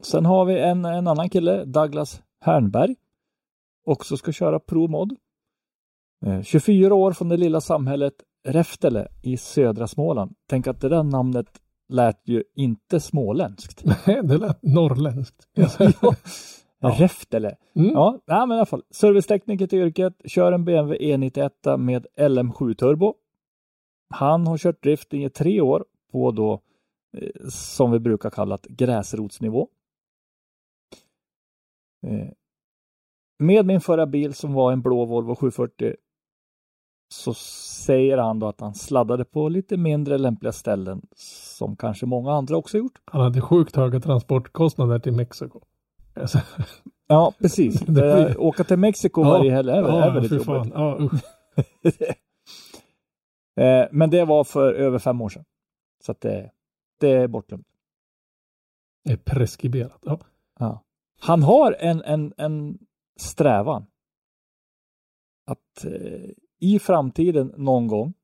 Sen har vi en, en annan kille, Douglas Hernberg. Också ska köra ProMod. Eh, 24 år från det lilla samhället Räftele i södra Småland. Tänk att det där namnet lät ju inte småländskt. Nej, det lät norrländskt. Ja. Räftele. Mm. Ja, nej, men i alla fall. Servicetekniker till yrket, kör en BMW E91 med LM7 turbo. Han har kört drifting i tre år på då eh, som vi brukar kalla gräsrotsnivå. Eh, med min förra bil som var en blå Volvo 740 så säger han då att han sladdade på lite mindre lämpliga ställen som kanske många andra också gjort. Han hade sjukt höga transportkostnader till Mexiko. Alltså, Ja, precis. Det Det, åka till Mexiko varje helg är, är ja, väldigt jobbigt. Ja. Eh, Men det var för över fem år sedan. Så att det, det är bortglömt. Det är preskriberat. Ja. Ja. Han har en, en, en strävan att eh, i framtiden någon gång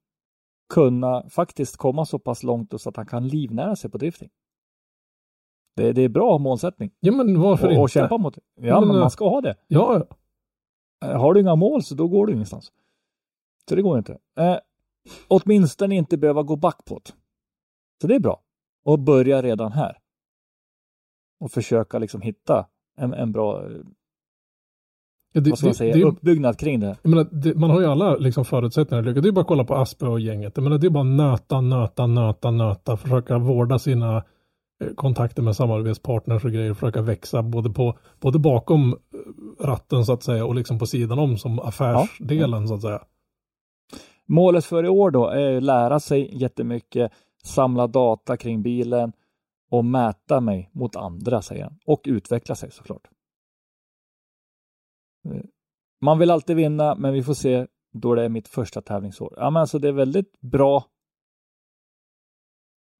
kunna faktiskt komma så pass långt så att han kan livnära sig på drifting. Det, det är bra målsättning ja, men varför och, inte? och kämpa mot det. Ja, Men, men man ska ha det. Ja, Eh, Har du inga mål så då går du ingenstans. Så det går inte. Eh, åtminstone inte behöva gå back på det. Så det är bra. Och börja redan här. Och försöka liksom hitta en, en bra, eh, ja det, vad ska man det- säga, det är- uppbyggnad kring det. Menar, det, man har ju alla liksom förutsättningar att lyckas. Det är bara att kolla på Aspe och gänget. Jag menar, det är bara nöta, nöta, nöta, nöta. Försöka vårda sina eh, kontakter med samarbetspartners och grejer. Försöka växa både, på, både bakom eh, ratten så att säga och liksom på sidan om som affärsdelen så att säga. Målet för i år då är att lära sig jättemycket, samla data kring bilen och mäta mig mot andra, säger han. Och utveckla sig såklart. Eh, Man vill alltid vinna, men vi får se då det är mitt första tävlingsår. Ja, men alltså det är väldigt bra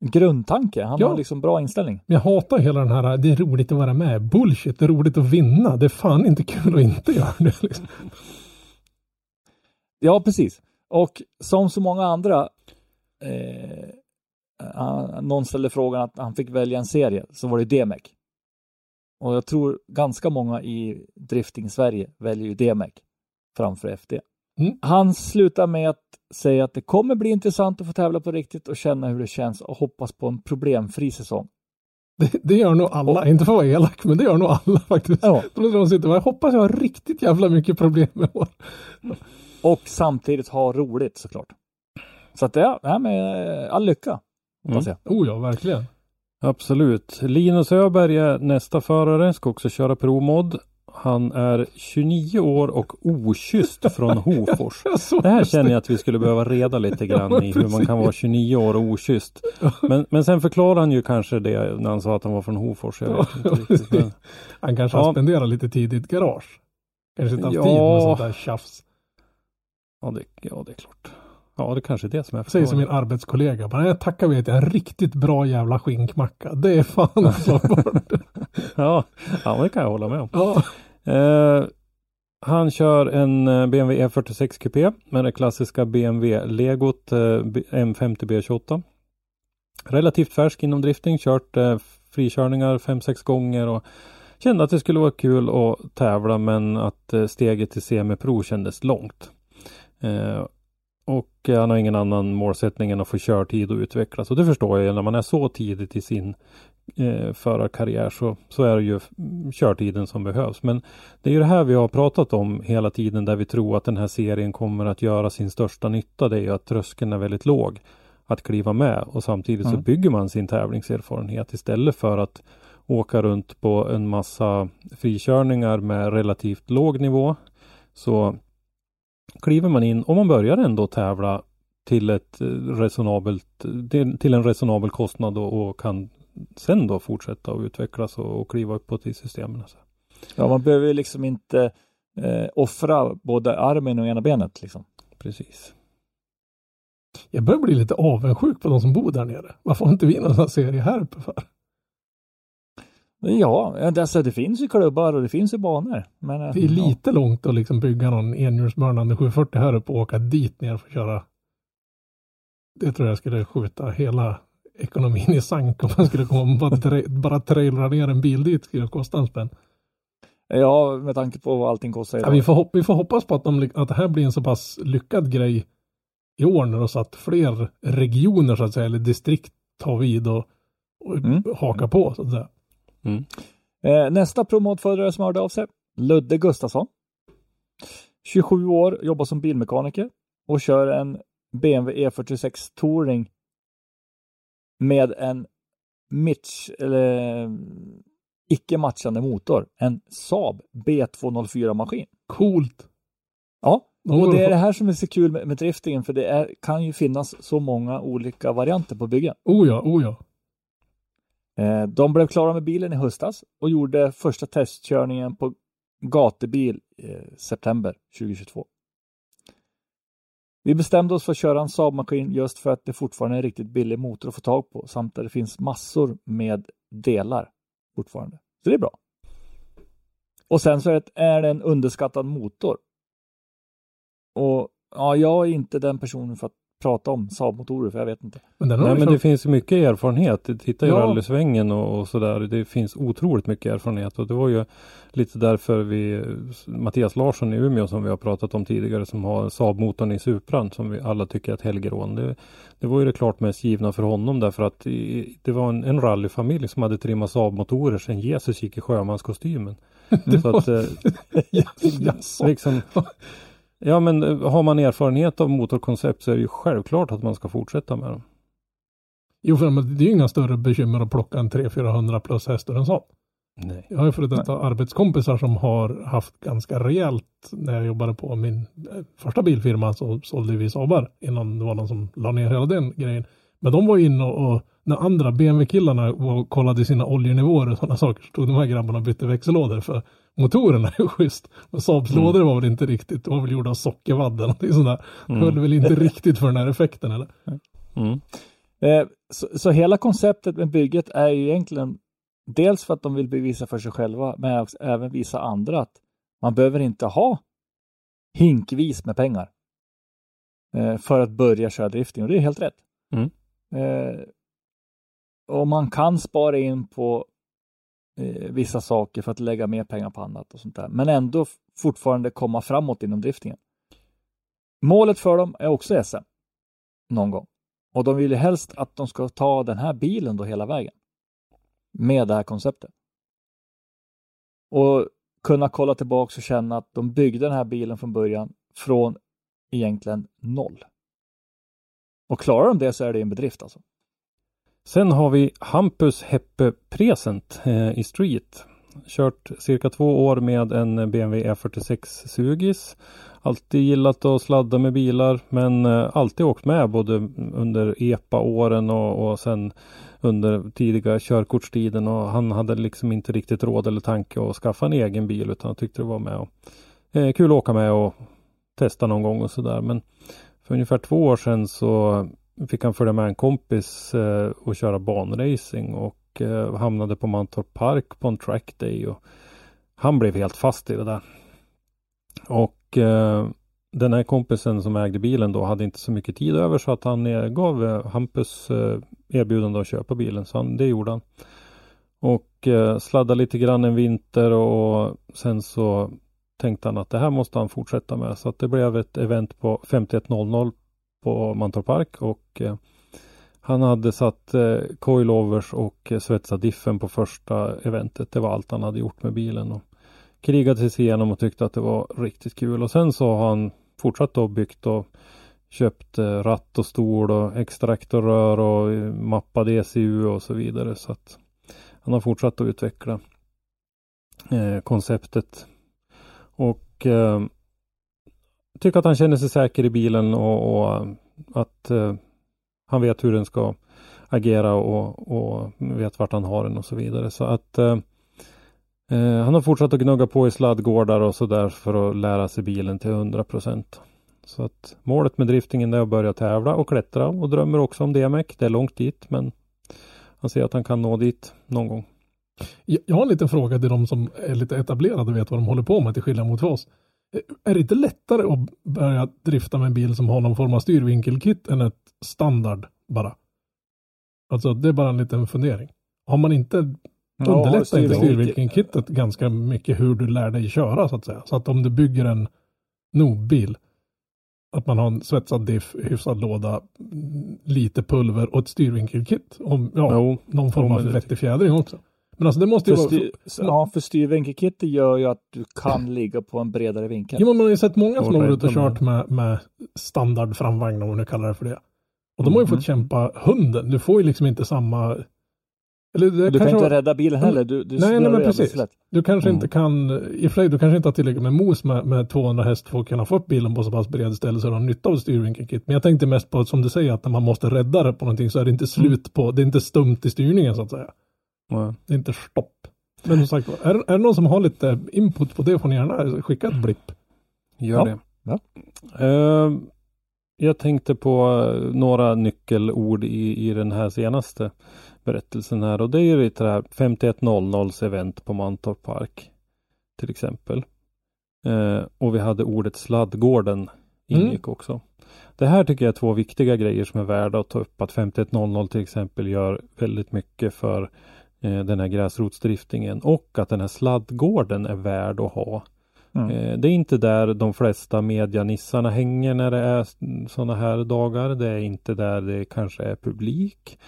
grundtanke. Han Ja. har liksom bra inställning. Men jag hatar hela den här, det är roligt att vara med. Bullshit, det är roligt att vinna. Det är fan inte kul att inte göra det. Liksom. Ja, precis. Och som så många andra eh, uh, någon ställde frågan att han fick välja en serie så var det DMEC. Och jag tror ganska många i drifting Sverige väljer ju DMEC framför FD. Mm. Han slutar med att säga att det kommer bli intressant att få tävla på riktigt och känna hur det känns och hoppas på en problemfri säsong. Det, det gör nog alla, och, inte för att vara elak, men det gör nog alla faktiskt. Ja. De sitter, jag hoppas jag har riktigt jävla mycket problem med år. Och samtidigt ha roligt såklart. Så att det är med all lycka. Mm. Oh ja, verkligen. Absolut. Linus Öberg är nästa förare, ska också köra provmod. Han är 29 år och okysst från Hofors. Det här känner jag att vi skulle behöva reda lite grann i hur man kan vara 29 år och okysst. Men, men sen förklarar han ju kanske det när han sa att han var från Hofors. Riktigt, men... Han kanske har spenderat lite tid i ett garage. Kanske inte haft ja. tid med sånt där tjafs. Ja det, ja, det är klart. Ja, det kanske är det som är Säger som min arbetskollega. Bara, jag tackar vet jag en riktigt bra jävla skinkmacka. Det är fan så ja, ja, det kan jag hålla med om. Ja. Eh, han kör en BMW E46 Coupé med det klassiska BMW-legot eh, M50 B28. Relativt färsk inom drifting, kört eh, frikörningar 5-6 gånger och kände att det skulle vara kul att tävla men att eh, steget till semipro kändes långt. Eh, och han har ingen annan målsättning än att få körtid och utvecklas. Och det förstår jag när man är så tidigt i sin eh, förarkarriär så, så är det ju körtiden som behövs. Men det är ju det här vi har pratat om hela tiden där vi tror att den här serien kommer att göra sin största nytta. Det är ju att tröskeln är väldigt låg att kliva med och samtidigt mm. så bygger man sin tävlingserfarenhet istället för att åka runt på en massa frikörningar med relativt låg nivå. Så kliver man in och man börjar ändå tävla till ett resonabelt, till en resonabel kostnad och, och kan sen då fortsätta och utvecklas och, och kliva uppåt i systemen. Alltså. Ja, man behöver liksom inte eh, offra både armen och ena benet liksom. Precis. Jag börjar bli lite avundsjuk på de som bor där nere. Varför har inte vi någon serie här uppe för? Ja, alltså det finns ju klubbar och det finns ju banor. Men, det är lite ja. långt att liksom bygga någon enhjulsburnande 740 här uppe och åka dit ner för att köra. Det tror jag skulle skjuta hela ekonomin i sank om man skulle komma bara, tra bara trailra ner en bil dit skulle kosta en spänn. Ja, med tanke på vad allting kostar Ja, vi, får vi får hoppas på att, de, att det här blir en så pass lyckad grej i år nu så att fler regioner så att säga, eller distrikt tar vid och, och mm. hakar på så att säga. Mm. Eh, nästa promotförare som hörde av sig, Ludde Gustafsson. 27 år, jobbar som bilmekaniker och kör en BMW E46 Touring med en Mitch, eller icke matchande motor. En Saab B204 maskin. Coolt! Ja, och det är det här som är så kul med, med driftingen för det är, kan ju finnas så många olika varianter på byggen. Oh ja, oh ja. Eh, de blev klara med bilen i höstas och gjorde första testkörningen på gatubil i september 2022. Vi bestämde oss för att köra en Saab-maskin just för att det fortfarande är en riktigt billig motor att få tag på samt att det finns massor med delar fortfarande. Så det är bra. Och sen så är det, är det en underskattad motor. Och ja, jag är inte den personen för att prata om Saab-motorer för jag vet inte. Men, Nej, men det finns mycket erfarenhet. Titta i ja. rallysvängen och, och sådär. Det finns otroligt mycket erfarenhet och det var ju lite därför vi Mattias Larsson i Umeå som vi har pratat om tidigare som har Saab-motorn i Supran som vi alla tycker är ett helgerån. Det, det var ju det klart mest givna för honom därför att i, det var en, en rallyfamilj som hade trimmat Saab-motorer sedan Jesus gick i sjömanskostymen. Så att, eh, liksom, Ja men eh, har man erfarenhet av motorkoncept så är det ju självklart att man ska fortsätta med dem. Jo, för det är ju inga större bekymmer att plocka en 300-400 plus hästar än sånt. Nej. Jag har ju före detta arbetskompisar som har haft ganska rejält när jag jobbade på min eh, första bilfirma så sålde vi Saabar innan det var någon som la ner hela den grejen. Men de var inne och, och när andra BMW-killarna kollade sina oljenivåer och sådana saker så tog de här grabbarna och bytte växellådor för motorerna är schysst. Men Saabs mm. lådor var väl inte riktigt, de var väl gjorda av sockervadd eller någonting sånt där. Mm. Höll väl inte riktigt för den här effekten eller? Mm. Eh, så, så, hela konceptet med bygget är ju egentligen dels för att de vill bevisa för sig själva, men även visa andra att man behöver inte ha hinkvis med pengar eh, för att börja köra drifting och det är helt rätt. Mm. Eh, och man kan spara in på eh, vissa saker för att lägga mer pengar på annat och sånt där, men ändå fortfarande komma framåt inom driftingen. Målet för dem är också SM någon gång och de vill ju helst att de ska ta den här bilen då hela vägen med det här konceptet. Och kunna kolla tillbaka och känna att de byggde den här bilen från början från egentligen noll. Och klarar de det så är det en bedrift alltså. Sen har vi Hampus Heppe Present eh, i Street. Kört cirka två år med en BMW E46 Sugis. Alltid gillat att sladda med bilar men eh, alltid åkt med både under EPA-åren och, och sen under tidiga körkortstiden och han hade liksom inte riktigt råd eller tanke att skaffa en egen bil utan han tyckte det var med och, eh, kul att åka med och testa någon gång och sådär. Men för ungefär två år sedan så fick han följa med en kompis eh, och köra banracing och eh, hamnade på Mantorp Park på en trackday och han blev helt fast i det där. Och eh, den här kompisen som ägde bilen då hade inte så mycket tid över så att han gav eh, Hampus eh, erbjudande att köpa bilen så han, det gjorde han. Och eh, sladdade lite grann en vinter och sen så tänkte han att det här måste han fortsätta med så att det blev ett event på 5100 på Mantorp Park och eh, han hade satt eh, coilovers och eh, svetsat diffen på första eventet. Det var allt han hade gjort med bilen. Och krigade sig igenom och tyckte att det var riktigt kul. Och sen så har han fortsatt och byggt och köpt ratt och stol och extraktorrör och mappad ECU och så vidare. Så att han har fortsatt att utveckla eh, konceptet. Och eh, tycker att han känner sig säker i bilen och, och att eh, han vet hur den ska agera och, och vet vart han har den och så vidare. Så att eh, eh han har fortsatt att gnugga på i sladdgårdar och sådär för att lära sig bilen till 100 procent. Så att målet med driftingen är att börja tävla och klättra och drömmer också om DMX. Det är långt dit men han ser att han kan nå dit någon gång. Jag har en liten fråga till de som är lite etablerade och vet vad de håller på med till skillnad mot oss. Är det inte lättare att börja drifta med en bil som har någon form av styrvinkelkit än ett standard bara? Alltså det är bara en liten fundering. Har man inte underlättar inte styrvinkelkittet ganska mycket hur du lär dig köra så att säga? Så att om du bygger en Nob-bil att man har en svetsad diff, hyfsad låda, lite pulver och ett styrvinkelkit. Om, ja, jo, någon form av vettig fjädring också. Men alltså det måste ju för vara... Ja, för styrvinkelkittet gör ju att du kan ligga på en bredare vinkel. Jo, men man har ju sett många som har varit ute och kört med, med standard framvagn om man nu kallar det för det. Och de har ju fått mm. kämpa hunden. Du får ju liksom inte samma eller det du kan inte var... rädda bilen heller. Du, du nej, nej, men precis. Du kanske mm. inte kan, i och för sig, du kanske inte har tillräckligt med mos med, med 200 häst för att kunna få upp bilen på så pass bred ställe så du har nytta av styrvinkelkit. Men jag tänkte mest på, som du säger, att när man måste rädda det på någonting så är det inte slut mm. på, det är inte stumt i styrningen så att säga. Mm. Det är inte stopp. Men som sagt är, är det någon som har lite input på det får ni gärna skicka ett blipp. Gör ja. det. Ja. Uh, jag tänkte på några nyckelord i, i den här senaste berättelsen här och det är ju det här 5100 event på Mantorp Park. Till exempel. Eh, och vi hade ordet sladdgården ingick mm. också. Det här tycker jag är två viktiga grejer som är värda att ta upp. Att 5100 till exempel gör väldigt mycket för eh, den här gräsrotsdriftingen och att den här sladdgården är värd att ha. Mm. Eh, det är inte där de flesta medianissarna hänger när det är sådana här dagar. Det är inte där det kanske är publik.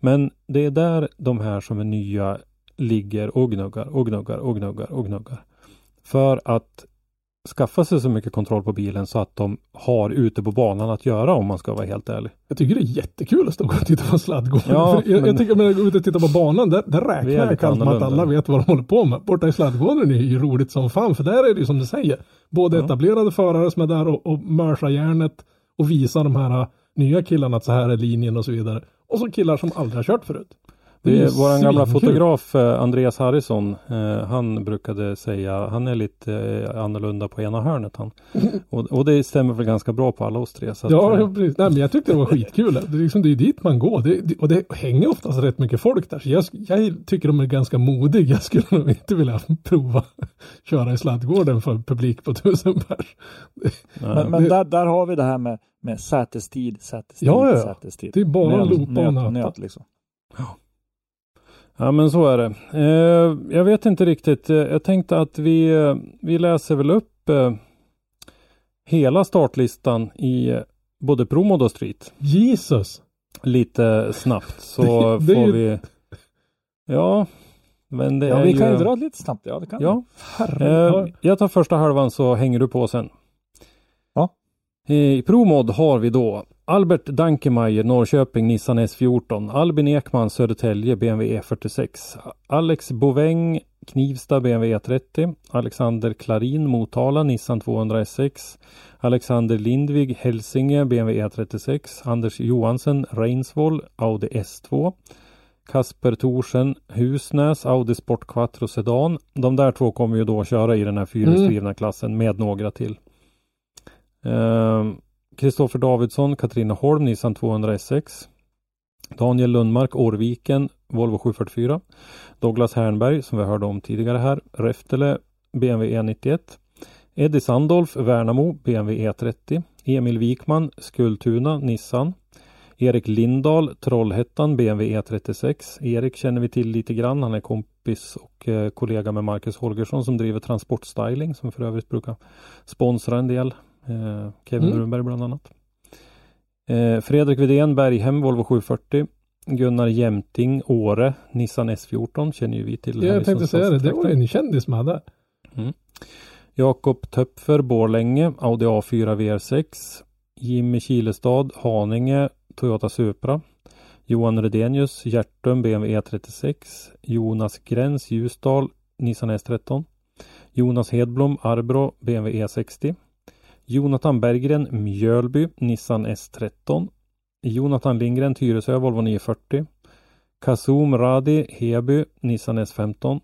Men det är där de här som är nya ligger och gnuggar och gnuggar och gnuggar och gnuggar. För att skaffa sig så mycket kontroll på bilen så att de har ute på banan att göra om man ska vara helt ärlig. Jag tycker det är jättekul att stå och titta på sladdgården. Ja, jag, jag tycker att när jag går ut och tittar på banan, där, där räknar jag kallt med att alla vet vad de håller på med. Borta i sladdgården är det ju roligt som fan, för där är det ju som du säger. Både ja. etablerade förare som är där och, och mörsar järnet och visar de här nya killarna att så här är linjen och så vidare. Och så killar som aldrig har kört förut. Det är vår gamla fotograf eh, Andreas Harrison. Eh, han brukade säga, han är lite eh, annorlunda på ena hörnet han. Och, och, det stämmer väl ganska bra på alla oss tre. Så ja, att, Nej, men jag tyckte det var skitkul. Det är, liksom, det är dit man går. Det, och det hänger oftast rätt mycket folk där. Så jag, jag tycker de är ganska modiga. Jag skulle nog inte vilja prova köra i sladdgården för publik på tusen pers. Men, men där, där har vi det här med, med sätestid, sätestid, ja, ja. sätestid. Det är bara att loopa och nöt, nöt liksom. Ja. Ja men så är det. Eh, jag vet inte riktigt. Eh, Jag tänkte att vi, eh, vi läser väl upp hela startlistan i både Promod och Street. Jesus! Lite snabbt så Det- det får ju- vi Ja Men det Ja, är vi ju... kan ju dra lite snabbt. Ja, det kan Ja, jag tar första halvan så hänger du på sen. I Promod har vi då Albert Dankemeyer, Norrköping, Nissan S14. Albin Ekman, Södertälje, BMW E46. Alex Boväng, Knivsta, BMW E30. Alexander Klarin, Motala, Nissan 200 SX. Alexander Lindvig, Hälsinge, BMW E36. Anders Johansen, Reinsvoll, Audi S2. Kasper Thorsen, Husnäs, Audi Sport Quattro Sedan. De där två kommer ju då köra i den här fyrhjulsdrivna klassen med några till. Ehm, Kristoffer Davidsson, Katarina Holm, Nissan 200 SX. Daniel Lundmark, Årviken, Volvo 744. Douglas Hernberg, som vi hörde om tidigare här, Reftele, BMW E91. Eddie Sandolf, Värnamo, BMW E30. Emil Wikman, Skultuna, Nissan. Erik Lindahl, Trollhättan, BMW E36. Erik känner vi till lite grann. Han är kompis och eh, kollega med Marcus Holgersson som driver Transportstyling som för övrigt brukar sponsra en del. Eh, Kevin Mm. Brunberg bland annat. Eh, Fredrik Widén, Berghem, Volvo 740. Gunnar Jämting, Åre, Nissan S14 känner ju vi till. i jag tänkte säga det, det var ju en kändis med där. Jakob Töpfer, Borlänge, Audi A4 VR6. Jimmy Kilestad, Haninge, Toyota Supra. Johan Redenius, Hjärtum, BMW E36. Jonas Gräns, Ljusdal, Nissan S13. Jonas Hedblom, Arbro, BMW E60. Jonathan Berggren, Mjölby, Nissan S13. Jonathan Lindgren, Tyresö, Volvo 940. Kazum Radi, Heby, Nissan S15.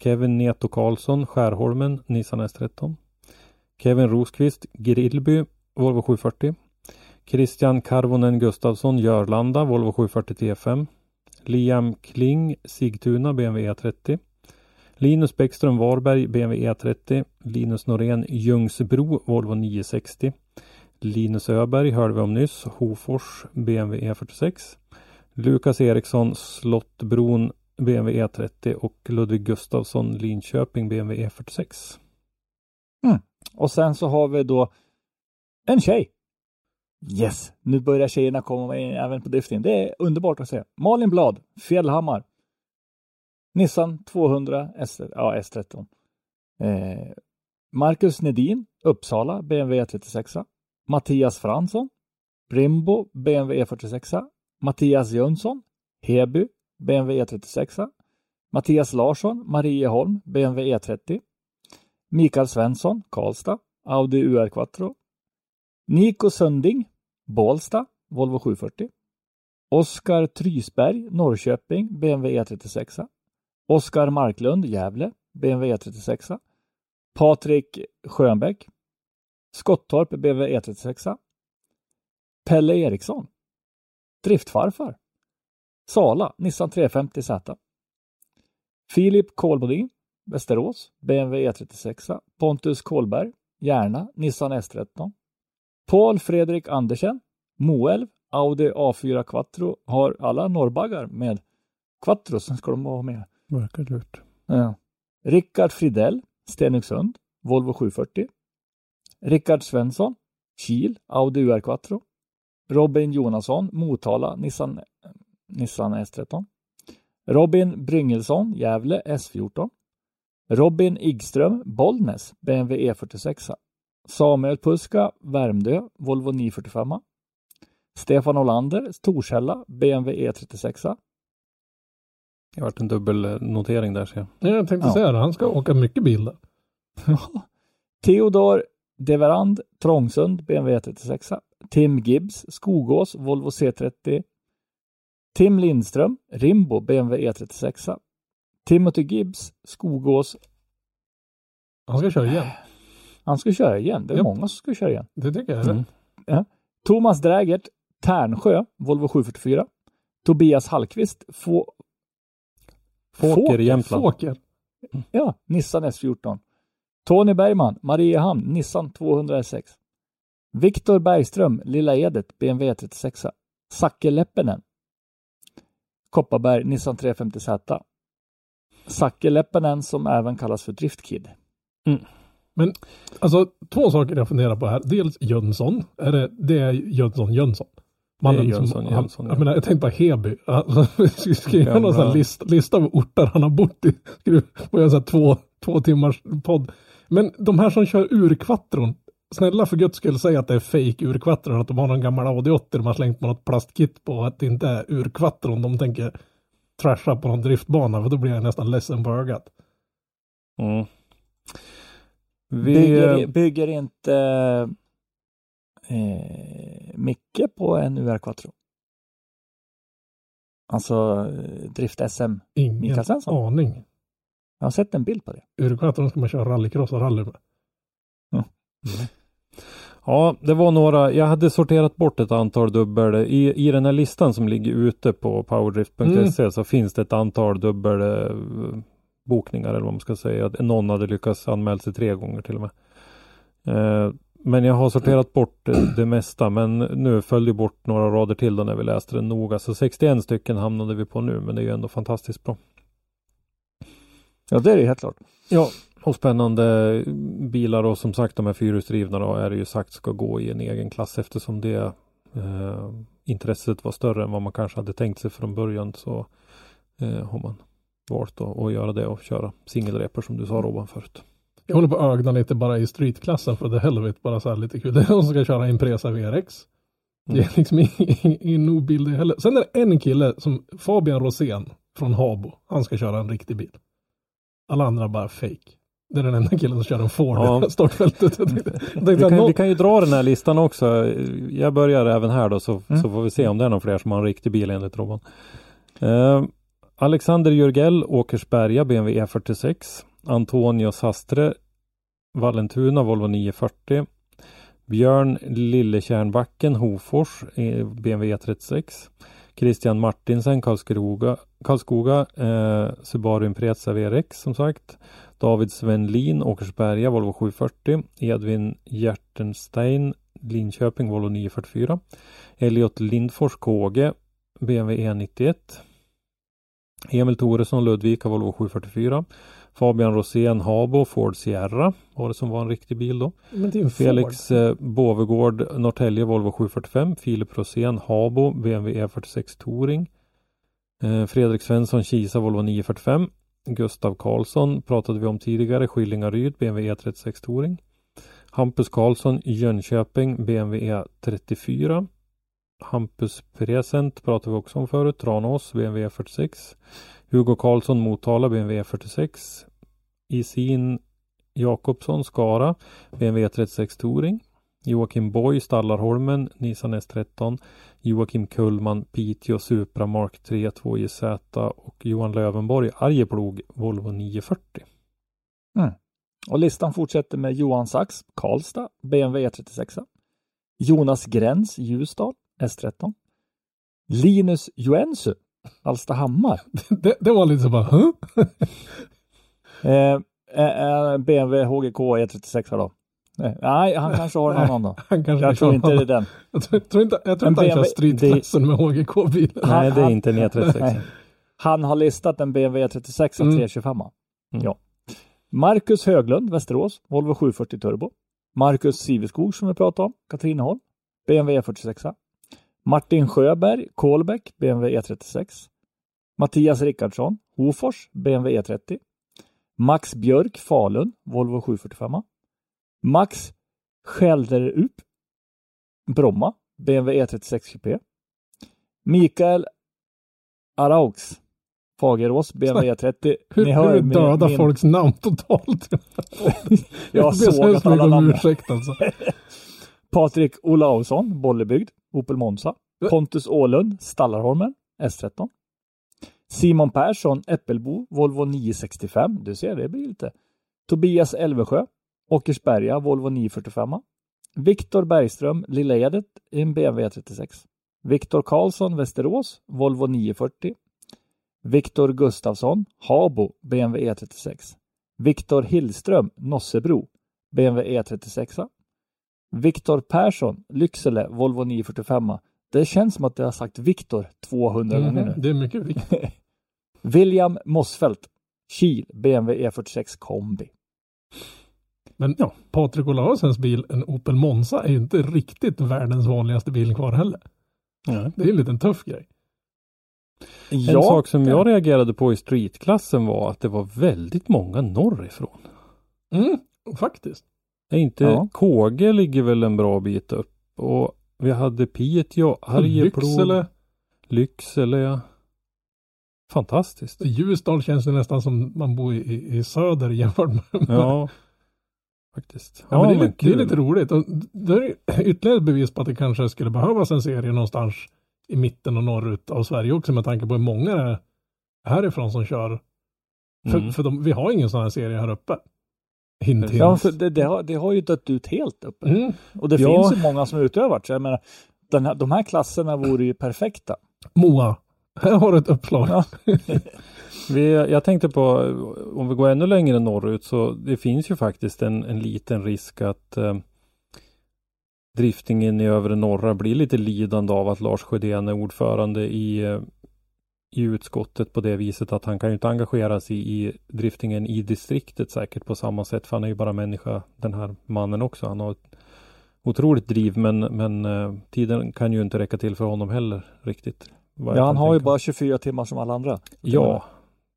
Kevin Neto Karlsson, Skärholmen, Nissan S13. Kevin Rosqvist, Grillby, Volvo 740. Christian Karvonen Gustafsson, Jörlanda, Volvo 740 T5. Liam Kling, Sigtuna, BMW E30. Linus Bäckström Varberg, BMW E30. Linus Norén, Ljungsbro, Volvo 960. Linus Öberg hörde vi om nyss, Hofors, BMW E46. Lukas Eriksson, Slottbron, BMW E30 och Ludvig Gustafsson, Linköping, BMW E46. Mm. Och sen så har vi då en tjej. Yes, nu börjar tjejerna komma in även på drifting. Det är underbart att se. Malin Blad, Fjällhammar. Nissan 200 S, ja, S13. Eh, Marcus Nedin, Uppsala, BMW E36. Mattias Fransson, Rimbo, BMW E46. Mattias Jönsson, Heby, BMW E36. Mattias Larsson, Marieholm, BMW E30. Mikael Svensson, Karlstad, Audi UR Quattro. Nico Sunding, Bålsta, Volvo 740. Oskar Trysberg, Norrköping, BMW E36. Oskar Marklund, Gävle, BMW E36. Patrik Schönbäck, Skottorp, BMW E36. Pelle Eriksson, Driftfarfar. Sala, Nissan 350Z. Filip Kolbodin, Västerås, BMW E36. Pontus Kolberg, Järna, Nissan S13. Paul Fredrik Andersen, Moelv, Audi A4 Quattro. Har alla norrbaggar med Quattro, sen ska de ha med. Verkar lurt. Ja. Rickard Fridell, Stenungsund, Volvo 740. Rickard Svensson, Kil, Audi UR Quattro. Robin Jonasson, Motala, Nissan, Nissan S13. Robin Bryngelsson, Gävle, S14. Robin Igström, Bollnäs, BMW E46. Samuel Puska, Värmdö, Volvo 945. Stefan Olander, Torshälla, BMW E36. Det har varit en dubbel eh, notering där ser jag. Jag tänkte Ja. säga det, han ska åka mycket bil där. Theodor Deverand, Trångsund, BMW 36. Tim Gibbs, Skogås, Volvo C30. Tim Lindström, Rimbo, BMW E36. Timothy Gibbs, Skogås. Han ska köra igen. Han ska köra igen. Det är Japp. många som ska köra igen. Det tycker jag är Mm. rätt. Thomas Drägert, Tärnsjö, Volvo 744. Tobias Hallqvist, Få... Fåker i Jämtland. Fåker. Ja, Nissan S14. Tony Bergman, Mariehamn, Nissan 206. Viktor Bergström, Lilla Edet, BMW 36. Zacke Leppinen. Kopparberg, Nissan 350Z. Zacke Leppänen som även kallas för Driftkid. Men alltså två saker jag funderar på här. Dels Jönsson. Är det, det är Jönsson Jönsson? Mannen Jönsson, som, han, Jönsson, jag, ja. menar, jag tänkte på Heby. Alltså, vi ska göra någon sån lista av orter han har bott i. Få göra en här två, två timmars podd. Men de här som kör urkvattron. Snälla för guds skull säg att det är fake urkvattron. Att de har någon gammal Audi 80 de har slängt på något plastkit på. Att det inte är urkvattron de tänker trasha på någon driftbana. För då blir jag nästan ledsen på ögat. Mm. Vi, Bygger, bygger inte eh, Micke på en UR Quattro? Alltså eh, Drift-SM. Ingen Svensson? aning. Jag har sett en bild på det. Urkvattron ska man köra rallycross och rally med. Ja, det var några. Jag hade sorterat bort ett antal dubbel. I, i den här listan som ligger ute på powerdrift.se så finns det ett antal dubbel eh, bokningar eller vad man ska säga. Någon hade lyckats anmäla sig tre gånger till och med. Eh, men jag har sorterat bort det, mesta. Men nu följde bort några rader till då när vi läste den noga. Så 61 stycken hamnade vi på nu. Men det är ju ändå fantastiskt bra. Ja, det är det helt klart. Ja, och spännande bilar och som sagt de här fyrhjulsdrivna då är det ju sagt ska gå i en egen klass eftersom det eh, intresset var större än vad man kanske hade tänkt sig från början så eh, har man valt att, att göra det och köra singelrepor som du sa Robban förut. Jag håller på att ögna lite bara i streetklassen för det helvete bara så här lite kul. Det är någon som ska köra Impresa VRX. Det är liksom ingen, ingen nog bil det heller. Sen är det en kille som Fabian Rosén från Habo. Han ska köra en riktig bil. Alla andra bara fake. Det är den enda killen som kör en Ford Ja. i startfältet. Jag tänkte, jag tänkte Vi kan, någon, vi kan ju dra den här listan också. Jag börjar även här då så, Mm. så får vi se om det är någon fler som har en riktig bil enligt Robban. Eh, Alexander Jörgell, Åkersberga, BMW E46. Antonio Sastre, Vallentuna, Volvo 940. Björn Lillekärnbacken, Hofors, e, BMW E36. Christian Martinsen, Karlskoga, Karlskoga eh, Subaru Impreza VRX som sagt. David Svenlin, Åkersberga, Volvo 740. Edvin Hjertenstein, Linköping, Volvo 944. Elliot Lindfors, KG, BMW E91. Emil Thoresson, Ludvika, Volvo 744. Fabian Rosén, Habo, Ford Sierra var det som var en riktig bil då. en Ford. Felix eh, Båvegård, Norrtälje, Volvo 745. Filip Rosén, Habo, BMW E46 Touring. Eh, Fredrik Svensson, Kisa, Volvo 945. Gustav Karlsson pratade vi om tidigare, Skillingaryd, BMW E36 Touring. Hampus Karlsson, Jönköping, BMW E34. Hampus Present pratade vi också om förut, Tranås, BMW 46 Hugo Karlsson, Motala, BMW 46. Isin Jakobsson, Skara, BMW 36 Touring. Joakim Boy, Stallarholmen, Nissan S13. Joakim Kullman, Piteå, Supra Mark 3 2JZ och Johan Lövenborg, Arjeplog, Volvo 940. Mm. Och listan fortsätter med Johan Sachs, Karlstad, BMW E36. Jonas Gräns, Ljusdal, S13. Linus Joensuu, Hallstahammar, det, det var lite så bara, huh? eh, eh, BMW HGK E36 då. Eh, Nej, han kanske har en annan då. Han kanske Jag tror inte det är den. Jag tror, tror inte, jag tror En inte han kör BMW streetklassen med HGK-bilen. Nej, det är han- inte en E36. Nej. Han har listat en BMW E36 Mm. 325. Ja. Marcus Höglund, Västerås, Volvo 740 Turbo. Marcus Siveskog som vi pratade om, Katrineholm, BMW E46. Martin Sjöberg, Kolbäck, BMW E36. Mattias Rickardsson, Hofors, BMW E30. Max Björk, Falun, Volvo 745. Max Skälderup, Bromma, BMW E36 Coupé. Mikael Araux, Fagerås, BMW E30. Hur, Ni hur hör min- döda min- folks namn totalt? Jag såg att alla namn. ursäkt alltså. Patrik Olausson, Bollebygd, Opel Monza. Pontus Ålund, Stallarholmen, S13. Simon Persson, Äppelbo, Volvo 965. Du ser, det blir lite. Tobias Elvesjö, Åkersberga, Volvo 945. Viktor Bergström, Lilla Edet, i en BMW 36. Viktor Karlsson, Västerås, Volvo 940. Viktor Gustafsson, Habo, BMW E36. Viktor Hillström, Nossebro, BMW E36. Viktor Persson, Lycksele, Volvo 945. Det känns som att jag har sagt Viktor 200 gånger Mhm, nu. Det är mycket viktigt. William Mossfeldt, Kil BMW E46 kombi. Men ja, Patrik Olavsens bil, en Opel Monza, är ju inte riktigt världens vanligaste bil kvar heller. Ja. Det är en liten tuff grej. En sak som jag reagerade på i streetklassen var att det var väldigt många norrifrån. Mm, faktiskt. Är inte Ja. KG ligger väl en bra bit upp och vi hade Piteå, Arjeplog, Lycksele, Lycksele. ja. Fantastiskt. Ljusdal känns det nästan som man bor i, i söder jämfört med. Ja, faktiskt. Ja, men det, är, lite, det är lite roligt. Och det är ytterligare ett bevis på att det kanske skulle behövas en serie någonstans i mitten och norrut av Sverige också med tanke på hur många det är härifrån som kör. För, Mm. för de, vi har ingen sån här serie här uppe. Hint, hint. Ja, för det, det, har, det har ju dött ut helt uppe. Mm. Och det Ja. finns ju många som utövar. Så jag menar, den här, de här klasserna vore ju perfekta. Moa, här har du ett uppslag. Ja. Vi, jag tänkte på om vi går ännu längre norrut så det finns ju faktiskt en, en liten risk att eh, driftingen i övre norra blir lite lidande av att Lars Sjödén är ordförande i, eh, i utskottet på det viset att han kan ju inte engagera sig i driftingen i distriktet säkert på samma sätt för han är ju bara människa den här mannen också. Han har ett otroligt driv men, men eh, tiden kan ju inte räcka till för honom heller riktigt. Ja, han har ju bara 24 timmar som alla andra. Ja,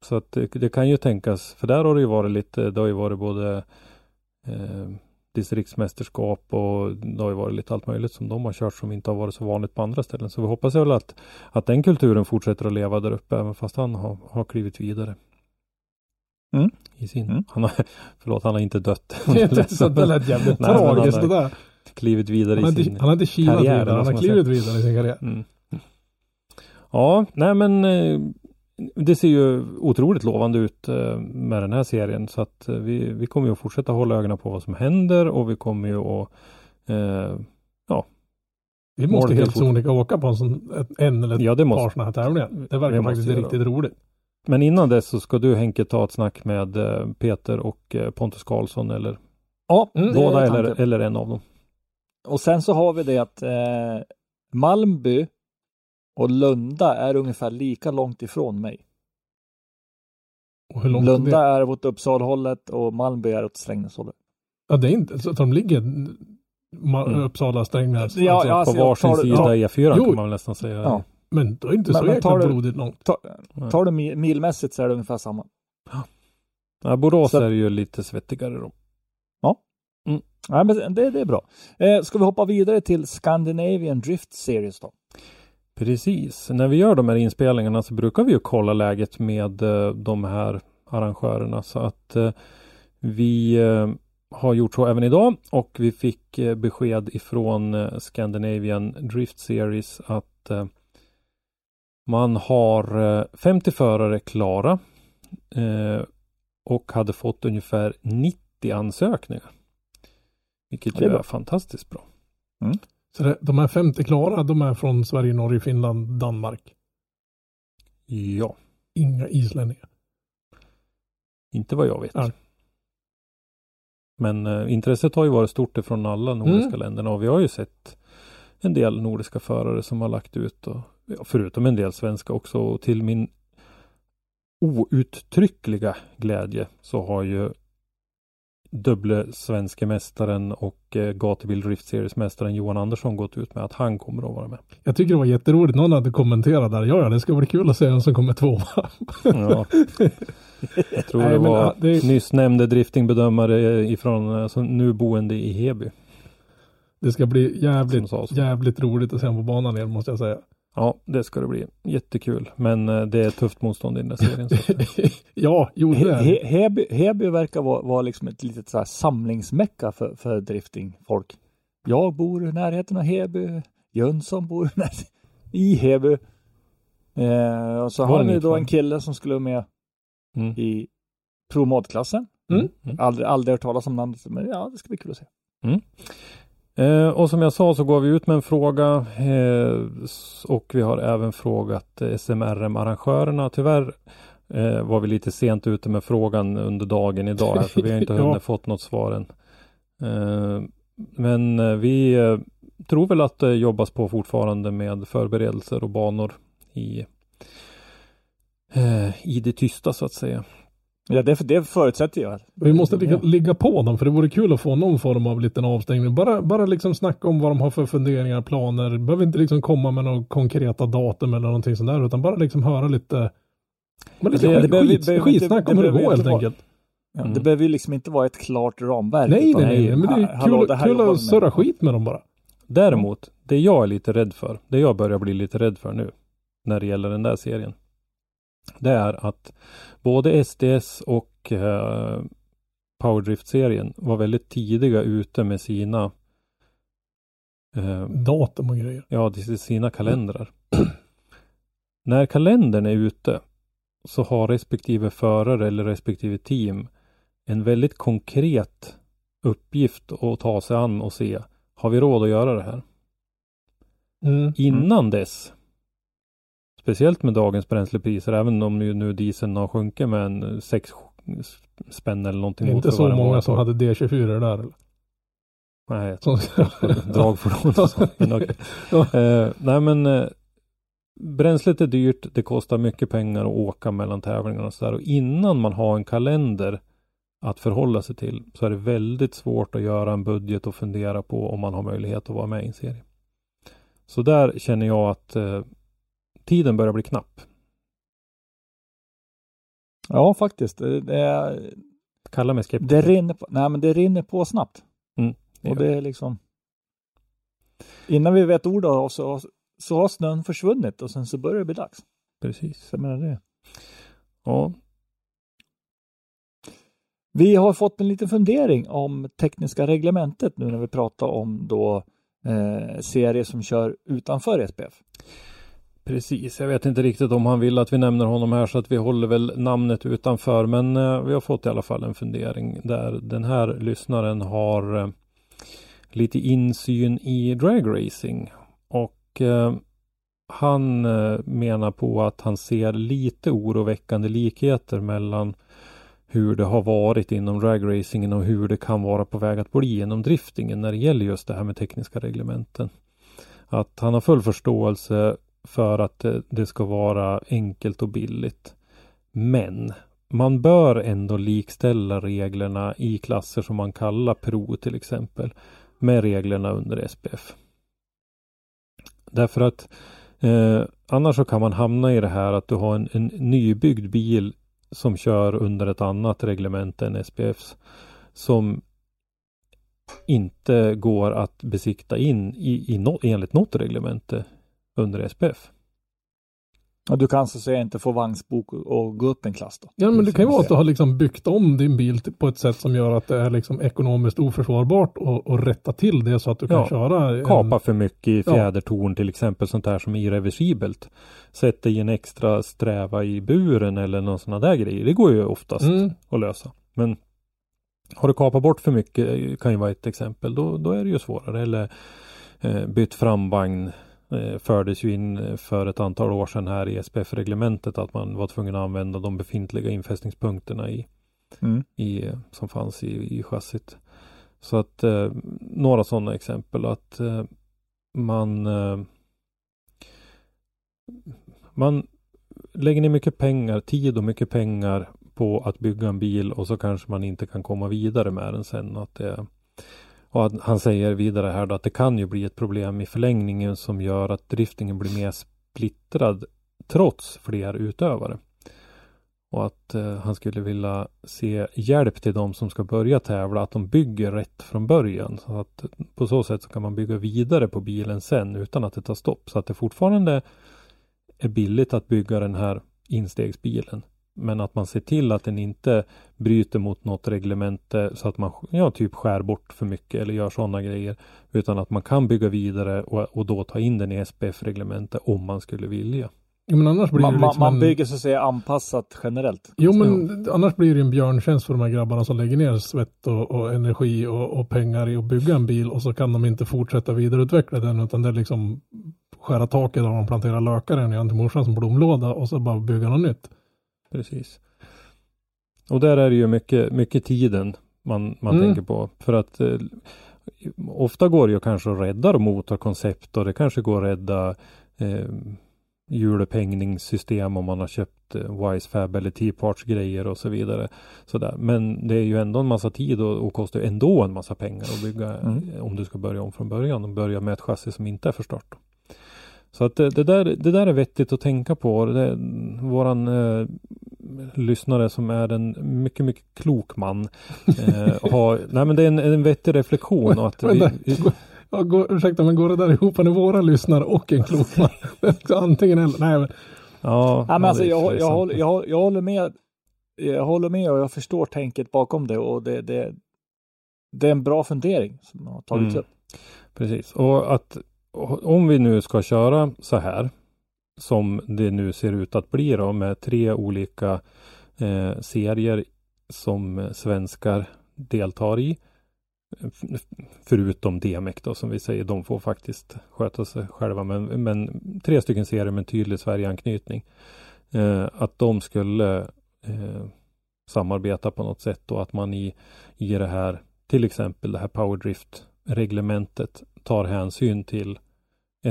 så att det, det kan ju tänkas, för där har det ju varit lite, det har ju varit både eh, distriktsmästerskap och det har ju varit lite allt möjligt som de har kört som inte har varit så vanligt på andra ställen. Så vi hoppas väl att, att den kulturen fortsätter att leva där uppe även fast han har, har klivit vidare. Mm. I sin, Mm. han har, förlåt, han har inte dött. så det lät jävligt Nej, tragiskt det där. klivit vidare i sin han har inte kilat vidare, han har klivit vidare i sin karriär. Mm. Ja, nej men eh, det ser ju otroligt lovande ut eh, med den här serien så att eh, vi, vi kommer ju att fortsätta hålla ögonen på vad som händer och vi kommer ju att eh, Vi måste helt sonika åka på en, sån, en eller ett Ja, det måste- par sådana här tävlingar. Det verkar faktiskt göra. riktigt roligt. Men innan dess så ska du Henke ta ett snack med eh, Peter och Pontus Karlsson eller Ja, Mm. båda eller, eller en av dem. Och sen så har vi det att eh, Malmby och Lunda är ungefär lika långt ifrån mig. Och hur långt är Lunda det? är åt Uppsala-hållet och Malmby är åt Strängnäs-hållet. Ja, det är inte så att de ligger Mm. Uppsala, Strängnäs. Ja, alltså. ja. Alltså, På varsin tar- sida ja. E4 Jo. kan man väl nästan säga. Ja. Men då är det inte Men- så men jäkla tar du- blodigt långt. Ta, tar du mil, milmässigt så är det ungefär samma. Ja, Borås Så- är ju lite svettigare då. Nej, men det, det är bra. Eh, ska vi hoppa vidare till Scandinavian Drift Series då? Precis. När vi gör de här inspelningarna så brukar vi ju kolla läget med eh, de här arrangörerna så att eh, vi eh, har gjort så även idag och vi fick besked ifrån Scandinavian Drift Series att man har eh, 50 förare klara och hade fått ungefär 90 ansökningar. Vilket är ju är bra. fantastiskt bra. Så det, de här 50 klara, de är från Sverige, Norge, Finland, Danmark. Ja, Inga islänningar. inte vad jag vet. Ja. Men eh, intresset har ju varit stort ifrån alla nordiska Mm. länderna och vi har ju sett en del nordiska förare som har lagt ut och ja, förutom en del svenska också och till min outtryckliga glädje så har ju dubbla svenska mästaren och eh, gatubil Drift Series mästaren Johan Andersson gått ut med att han kommer att vara med. Jag tycker det var jätteroligt. Någon hade kommenterat där. Ja, ja, det ska bli kul att se vem som kommer tvåa. Ja. Jag tror Nej, det var det nyss nämnde driftingbedömare ifrån alltså, nu boende i Heby. Det ska bli jävligt, jävligt roligt att se honom på banan igen måste jag säga. Ja, det ska det bli. Jättekul. Men eh, det är tufft motstånd i den där serien. Ja, jo det är. He, Heby, Heby verkar vara, vara liksom ett litet så här samlingsmecka för, för driftingfolk. Jag bor i närheten av Heby. Jönsson bor i Heby. Eh, och så har nytt då en kille som skulle vara med Mm. i promodklassen. Mm. Mm. Aldrig, aldrig hört talas om namnet, men ja, det ska bli kul att se. Eh, och som jag sa så går vi ut med en fråga eh, och vi har även frågat SMRM-arrangörerna. Tyvärr eh, var vi lite sent ute med frågan under dagen idag här, så vi har inte Ja. hunnit fått något svar än. Eh, men eh, vi eh, tror väl att det jobbas på fortfarande med förberedelser och banor i, i det tysta så att säga. Ja, det, det förutsätter jag. Vi måste ligga, ligga på dem för det vore kul att få någon form av liten avstängning. Bara, bara liksom snacka om vad de har för funderingar, planer. Behöver inte liksom komma med några konkreta datum eller någonting sånt där utan bara liksom höra lite, men lite Det- det skit, behöver- skit, behöver skitsnack om hur det det går helt enkelt. Ja, Mm. Det behöver ju liksom inte vara ett klart ramverk. Nej, utan nej, nej, men det är ha- hallå, kul, det här kul att surra skit med dem bara. Däremot, det jag är lite rädd för, det jag börjar bli lite rädd för nu när det gäller den där serien. Det är att både SDS och eh, Powerdrift-serien var väldigt tidiga ute med sina eh, Datum och grejer. ja, sina kalendrar. När kalendern är ute så har respektive förare eller respektive team en väldigt konkret uppgift att ta sig an och se. Har vi råd att göra det här? Mm. Innan dess, speciellt med dagens bränslepriser, även om ju nu dieseln har sjunkit med en sex spänn eller någonting. Inte mot så många som hade D24 där eller? Nej, Som, dragfordon och så. Men okej. Ja. eh, nej men eh, bränslet är dyrt. Det kostar mycket pengar att åka mellan tävlingarna och sådär. Och innan man har en kalender att förhålla sig till så är det väldigt svårt att göra en budget och fundera på om man har möjlighet att vara med i en serie. Så där känner jag att eh, tiden börjar bli knapp. Ja, faktiskt. Det, det, är- Kalla mig skeptiker. det, rinner på, nej, men det rinner på snabbt. Mm, det och det är liksom... Innan vi vet ordet av så, så har snön försvunnit och sen så börjar det bli dags. Precis. Jag menar det. Ja, Vi har fått en liten fundering om tekniska reglementet nu när vi pratar om då eh, serier som kör utanför SPF. Precis, jag vet inte riktigt om han vill att vi nämner honom här så att vi håller väl namnet utanför. Men eh, vi har fått i alla fall en fundering där den här lyssnaren har eh, lite insyn i dragracing och eh, han menar på att han ser lite oroväckande likheter mellan hur det har varit inom dragracingen och hur det kan vara på väg att bli inom driftingen när det gäller just det här med tekniska reglementen. Att han har full förståelse för att det, ska vara enkelt och billigt. Men man bör ändå likställa reglerna i klasser som man kallar Pro till exempel med reglerna under SPF. Därför att eh, annars så kan man hamna i det här att du har en, en nybyggd bil som kör under ett annat reglement än SPFs som inte går att besikta in i, i no, enligt något reglemente under SPF. Och du kan så att säga inte få vagnsbok och, och gå upp en klass då. Ja men det kan ju vara att du har liksom byggt om din bil på ett sätt som gör att det är liksom ekonomiskt oförsvarbart och, och rätta till det så att du kan Ja, köra. En, Kapa för mycket i Ja. fjädertorn till exempel sånt här som är irreversibelt. Sätta i en extra sträva i buren eller någon sådana där grejer. Det går ju oftast Mm. att lösa. Men har du kapat bort för mycket kan ju vara ett exempel. Då, då är det ju svårare. Eller eh, bytt framvagn fördes ju in eh, för ett antal år sedan här i SPF-reglementet att man var tvungen att använda de befintliga infästningspunkterna i, Mm. i, eh, som fanns i, i chassit. Så att eh, några sådana exempel att eh, man eh, man lägger ner mycket pengar, tid och mycket pengar på att bygga en bil och så kanske man inte kan komma vidare med den sen. Att det, och att han säger vidare här då att det kan ju bli ett problem i förlängningen som gör att driftingen blir mer splittrad trots fler utövare. Och att eh, han skulle vilja se hjälp till de som ska börja tävla, att de bygger rätt från början. Så att på så sätt så kan man bygga vidare på bilen sen utan att det tar stopp. Så att det fortfarande är billigt att bygga den här instegsbilen. Men att man ser till att den inte bryter mot något reglemente så att man ja, typ skär bort för mycket eller gör sådana grejer. Utan att man kan bygga vidare och, och då ta in den i SPF-reglementet om man skulle vilja. Jo, men annars blir Man, det man, liksom man en- bygger så att säga anpassat generellt. Jo men annars blir det en björntjänst för de här grabbarna som lägger ner svett och, och energi och, och pengar i att bygga en bil och så kan de inte fortsätta vidareutveckla den utan det är liksom skära taket och de planterar lökar igen till morsan som blomlåda och så bara bygga något nytt. Precis. Och där är det ju mycket, mycket tiden man, man Mm. tänker på. För att eh, ofta går det ju kanske att rädda motorkoncept och det kanske går att rädda eh, hjulupphängningssystem om man har köpt eh, Wisefab eller T-parts grejer och så vidare. Sådär. Men det är ju ändå en massa tid och, och kostar ändå en massa pengar att bygga Mm. eh, om du ska börja om från början och börja med ett chassi som inte är förstört. Så att det, det, där, det där är vettigt att tänka på. Det, våran eh, lyssnare som är en mycket, mycket klok man eh, har, nej men det är en, en vettig reflektion och att vi, vi, ja, går, ursäkta men går det där ihop med våra lyssnare och en klok man? Är Antingen eller. Nej, men, ja, Ja, men alltså, är jag, jag, håller, jag, jag håller med. Jag håller med och jag förstår tänket bakom det och det, det, det är en bra fundering som har tagits Mm. upp. Precis, och att om vi nu ska köra så här som det nu ser ut att bli då med tre olika eh, serier som svenskar deltar i. Förutom DMEC då som vi säger, de får faktiskt sköta sig själva. Men, men tre stycken serier med tydlig Sverigeanknytning. Eh, att de skulle eh, samarbeta på något sätt och att man i, i det här, till exempel det här Powerdrift reglementet tar hänsyn till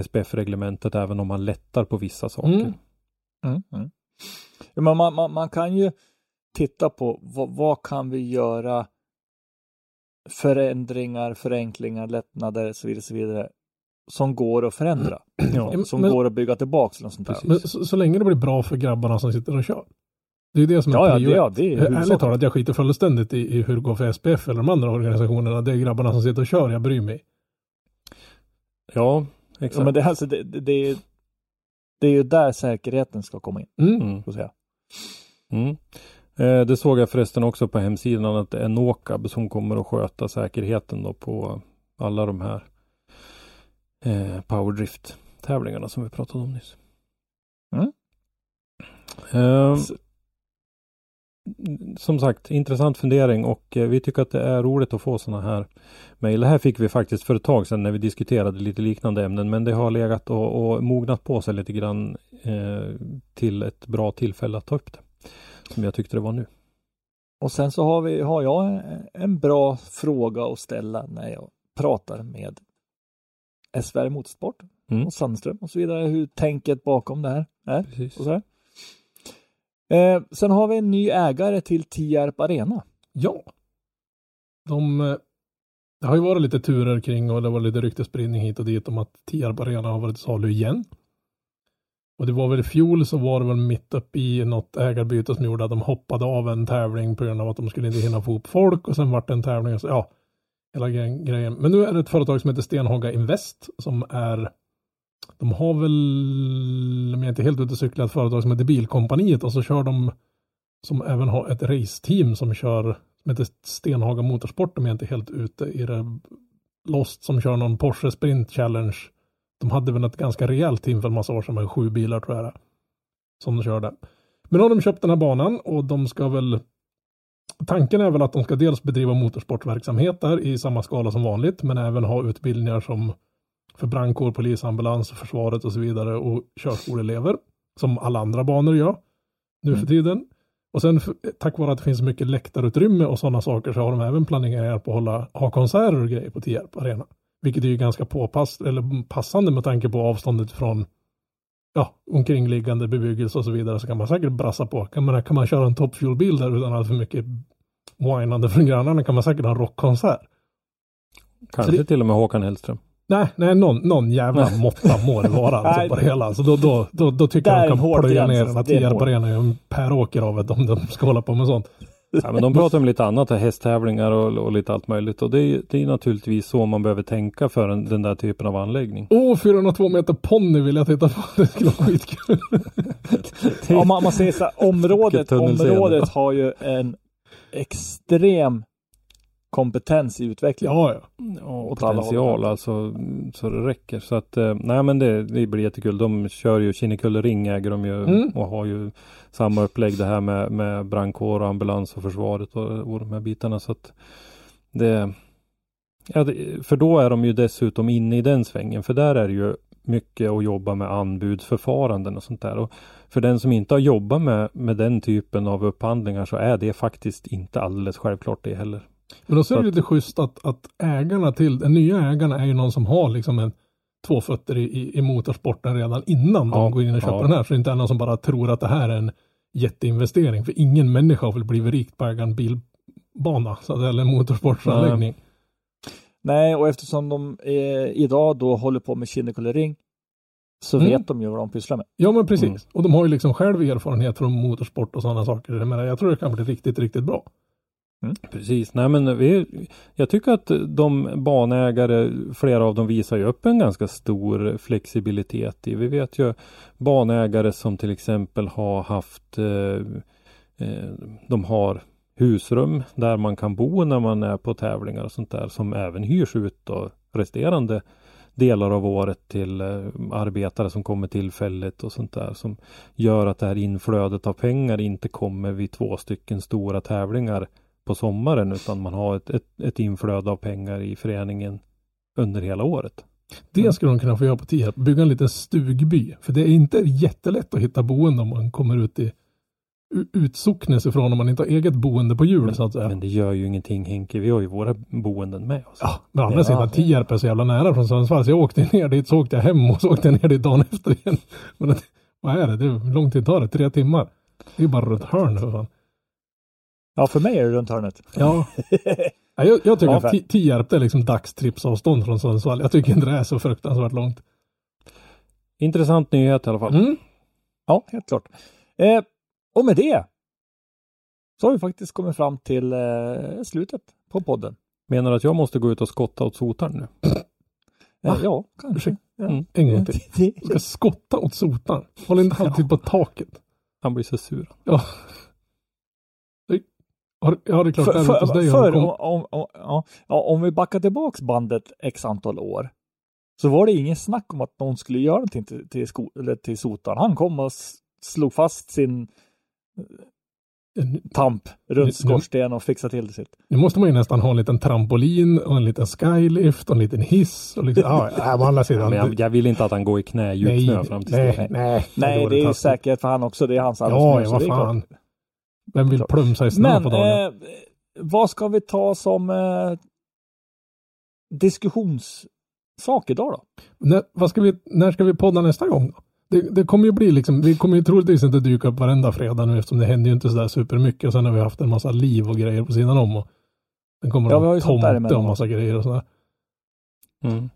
SPF-reglementet även om man lättar på vissa saker. Mm. Mm. Mm. Ja, men man, man, man kan ju titta på vad, vad kan vi göra förändringar, förenklingar, lättnader och så vidare, så vidare som går att förändra. Ja, Som, men- går att bygga tillbaka eller sånt där. men så, så länge det blir bra för grabbarna som sitter och kör. Det är det som är Ja, ja, det, prio ja, det är Ärligt talat, jag skiter fullständigt i, i hur det går för SPF eller de andra organisationerna. Det är grabbarna som sitter och kör, jag bryr mig. ja exakt. Ja, men det, är alltså, det, det, det, är, det är ju där säkerheten ska komma in. Mm. Så säga. Mm. Eh, det såg jag förresten också på hemsidan att det är Nokab som kommer att sköta säkerheten då på alla de här eh, Powerdrift tävlingarna som vi pratade om nyss. Mm. Eh, som sagt, intressant fundering och eh, vi tycker att det är roligt att få sådana här mejl. Det här fick vi faktiskt för ett tag sedan när vi diskuterade lite liknande ämnen men det har legat och, och mognat på sig lite grann eh, till ett bra tillfälle att ta upp det. Som jag tyckte det var nu. Och sen så har, vi, har jag en- en bra fråga att ställa när jag pratar med SVR Motorsport Mm. och Sandström och så vidare. Hur tänket bakom det här är. Precis. Och så här. Eh, sen har vi en ny ägare till Tierp Arena. Ja. De, eh, det har ju varit lite turer kring och det var lite ryktesspridning hit och dit om att Tierp Arena har varit till salu igen. Och det var väl i fjol så var det väl mitt uppe i något ägarbyte som gjorde att de hoppade av en tävling på grund av att de skulle inte hinna få ihop folk och sen vart det en tävling och så, ja, hela grejen. Men nu är det ett företag som heter Stenhaga Invest som är de har väl, om jag inte är helt ute och cyklar, ett företag som heter Bilkompaniet och så kör de som även har ett raceteam som kör, som heter Stenhaga Motorsport om jag inte är helt ute i det. Lost som kör någon Porsche Sprint Challenge. De hade väl ett ganska rejält team för en massa år sedan med sju bilar tror jag det Som de körde. Men nu har de köpt den här banan och de ska väl Tanken är väl att de ska dels bedriva motorsportverksamhet där i samma skala som vanligt men även ha utbildningar som för brandkår, polis, ambulans, försvaret och så vidare och körskoleelever som alla andra banor gör nu Mm. för tiden. Och sen tack vare att det finns mycket läktarutrymme och sådana saker så har de även planerat på att hålla, ha konserter och grejer på Tierp Arena. Vilket är ju ganska påpass, eller passande med tanke på avståndet från ja, omkringliggande bebyggelse och så vidare så kan man säkert brassa på. Kan man, kan man köra en toppfuelbil där utan allt för mycket whinande från grannarna kan man säkert ha en rockkonsert. Kanske det- till och med Håkan Hellström. Nej, nej någon, någon jävla måtta må det vara alltså på det hela. Så då, då, då, då tycker jag de kan plöja ner alltså. den här Det är Tierp hårt. Arena i en Per Åker av det om de ska hålla på med sånt. Ja, men de pratar om lite annat, hästtävlingar och, och lite allt möjligt. Och det är, det är naturligtvis så man behöver tänka för en, den där typen av anläggning. Åh, oh, 402 meter ponny vill jag titta på. Det skulle vara skitkul. Om man, man säger så här, området, området har ju en extrem kompetens i utveckling. Ja, ja. Alla potential alltså så det räcker. Så att eh, nej men det, det blir jättekul. De kör ju Kinnekulle ring äger de ju Mm. och har ju samma upplägg det här med, med brandkår och ambulans och försvaret och, och de här bitarna. Så att det, ja, det, för då är de ju dessutom inne i den svängen. För där är det ju mycket att jobba med anbudsförfaranden och sånt där. Och för den som inte har jobbat med, med den typen av upphandlingar så är det faktiskt inte alldeles självklart det heller. Men då är det lite schysst att, att ägarna till, den nya ägarna är ju någon som har liksom en två fötter i, i, motorsporten redan innan Ja, de går in och köper ja. den här. Så det är inte någon som bara tror att det här är en jätteinvestering. För ingen människa har väl blivit rik på att äga en bilbana, så att, eller en motorsportsanläggning. Nej, och eftersom de eh, idag då håller på med kinnekulering så Mm. vet de ju vad de pysslar med. Ja men precis. Mm. Och de har ju liksom själv erfarenhet från motorsport och sådana saker. Jag, menar, jag tror det kan bli riktigt, riktigt bra. Mm. Precis, nej men vi, jag tycker att de banägare, flera av dem visar ju upp en ganska stor flexibilitet i. Vi vet ju banägare som till exempel har haft, eh, eh de har husrum där man kan bo när man är på tävlingar och sånt där som även hyrs ut då resterande delar av året till eh, arbetare som kommer tillfälligt och sånt där som gör att det här inflödet av pengar inte kommer vid två stycken stora tävlingar på sommaren utan man har ett, ett, ett inflöde av pengar i föreningen under hela året. Det skulle de kunna få göra på Tierp. Bygga en liten stugby. För det är inte jättelätt att hitta boende om man kommer ut i utsocknes ifrån om man inte har eget boende på jul så att säga. Men det gör ju ingenting Henke, vi har ju våra boenden med oss. Ja, men andra sidan Tierp är så jävla nära från Sundsvall så jag åkte ner dit så åkte jag hem och så åkte jag ner dit dagen efter igen. Men det, vad är det? hur lång tid tar det? Tre timmar? Det är bara runt hörnet för fan. Ja, för mig är det runt hörnet. Ja, Ja, jag, jag tycker Ja, att Tierp är liksom dagstrippsavstånd från Sundsvall. Jag tycker inte det är så fruktansvärt långt. Intressant nyhet i alla fall. Mm. Ja, helt klart. Eh, och med det så har vi faktiskt kommit fram till eh, slutet på podden. Menar du att jag måste gå ut och skotta åt sotaren nu? Eh, ja, kanske. Ja. Mm. En gång till. Jag ska skotta åt sotan. Håll inte alltid på taket. Han blir så sur. Ja. Har, ja, det är klart. För, för, dig för, det om, om, ja, om vi backar tillbaks bandet x antal år så var det ingen snack om att någon skulle göra någonting till, till, sko, eller till sotan. Han kom och slog fast sin tamp Nu- runt skorsten och fixade till det sitt. Nu måste man ju nästan ha en liten trampolin och en liten skylift och en liten hiss. Och liksom, ja, ja, andra sidan. Men jag, jag vill inte att han går i knä i djup snö fram till nej, nej, Nej, då det är ju taskigt. säkerhet för han också. Det är hans arbetsmiljö. ja, vad det är klart. Vem vill plumsa i snö Men på dagen? eh, vad ska vi ta som eh, diskussionssak idag då? När, vad ska vi, när ska vi podda nästa gång? Då? Det, det kommer ju bli liksom, vi kommer ju troligtvis inte dyka upp varenda fredag nu eftersom det händer ju inte sådär supermycket och sen har vi haft en massa liv och grejer på sidan om och den kommer Ja, sånt där tomte och massa grejer och sådär. Mm.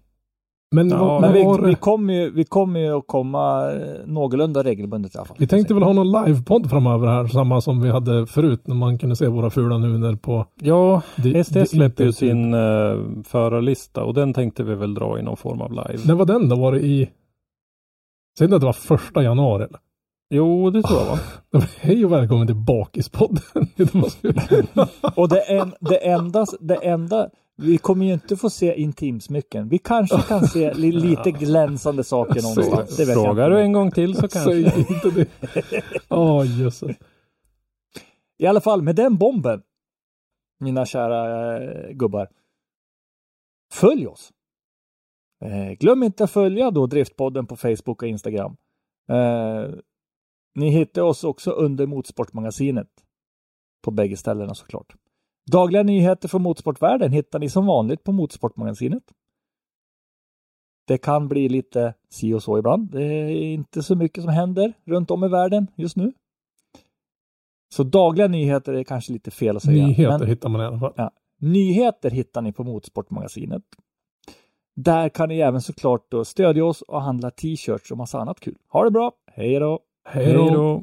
Men, Ja, Men vi, vi kommer ju, vi kommer ju att komma eh, någorlunda regelbundet i alla fall. Vi tänkte väl ha någon livepodd framöver här, samma som vi hade förut när man kunde se våra fula nuner på Ja, det- ST det släpper ju sin uh, förarlista och den tänkte vi väl dra i någon form av live. När var den då? Var det i... Säg inte att det var första januari eller? Jo, det tror jag va? Hej och välkommen till Bakispodden. Och det, en, det, enda, det enda, vi kommer ju inte få se intimsmycken. Vi kanske kan se li, lite glänsande saker någonstans. Det vet jag Frågar inte. du en gång till så kanske. Säg inte det. Åh jösses. I alla fall med den bomben, mina kära eh, gubbar. Följ oss! Eh, glöm inte att följa då Driftpodden på Facebook och Instagram. Eh, ni hittar oss också under Motorsportmagasinet. På bägge ställena såklart. Dagliga nyheter från motorsportvärlden hittar ni som vanligt på Motorsportmagasinet. Det kan bli lite si och så ibland. Det är inte så mycket som händer runt om i världen just nu. Så dagliga nyheter är kanske lite fel att säga. Nyheter men hittar man i alla fall. nyheter hittar ni på Motorsportmagasinet. Där kan ni även såklart då stödja oss och handla t-shirts och massa annat kul. Ha det bra! Hej då! Hej då.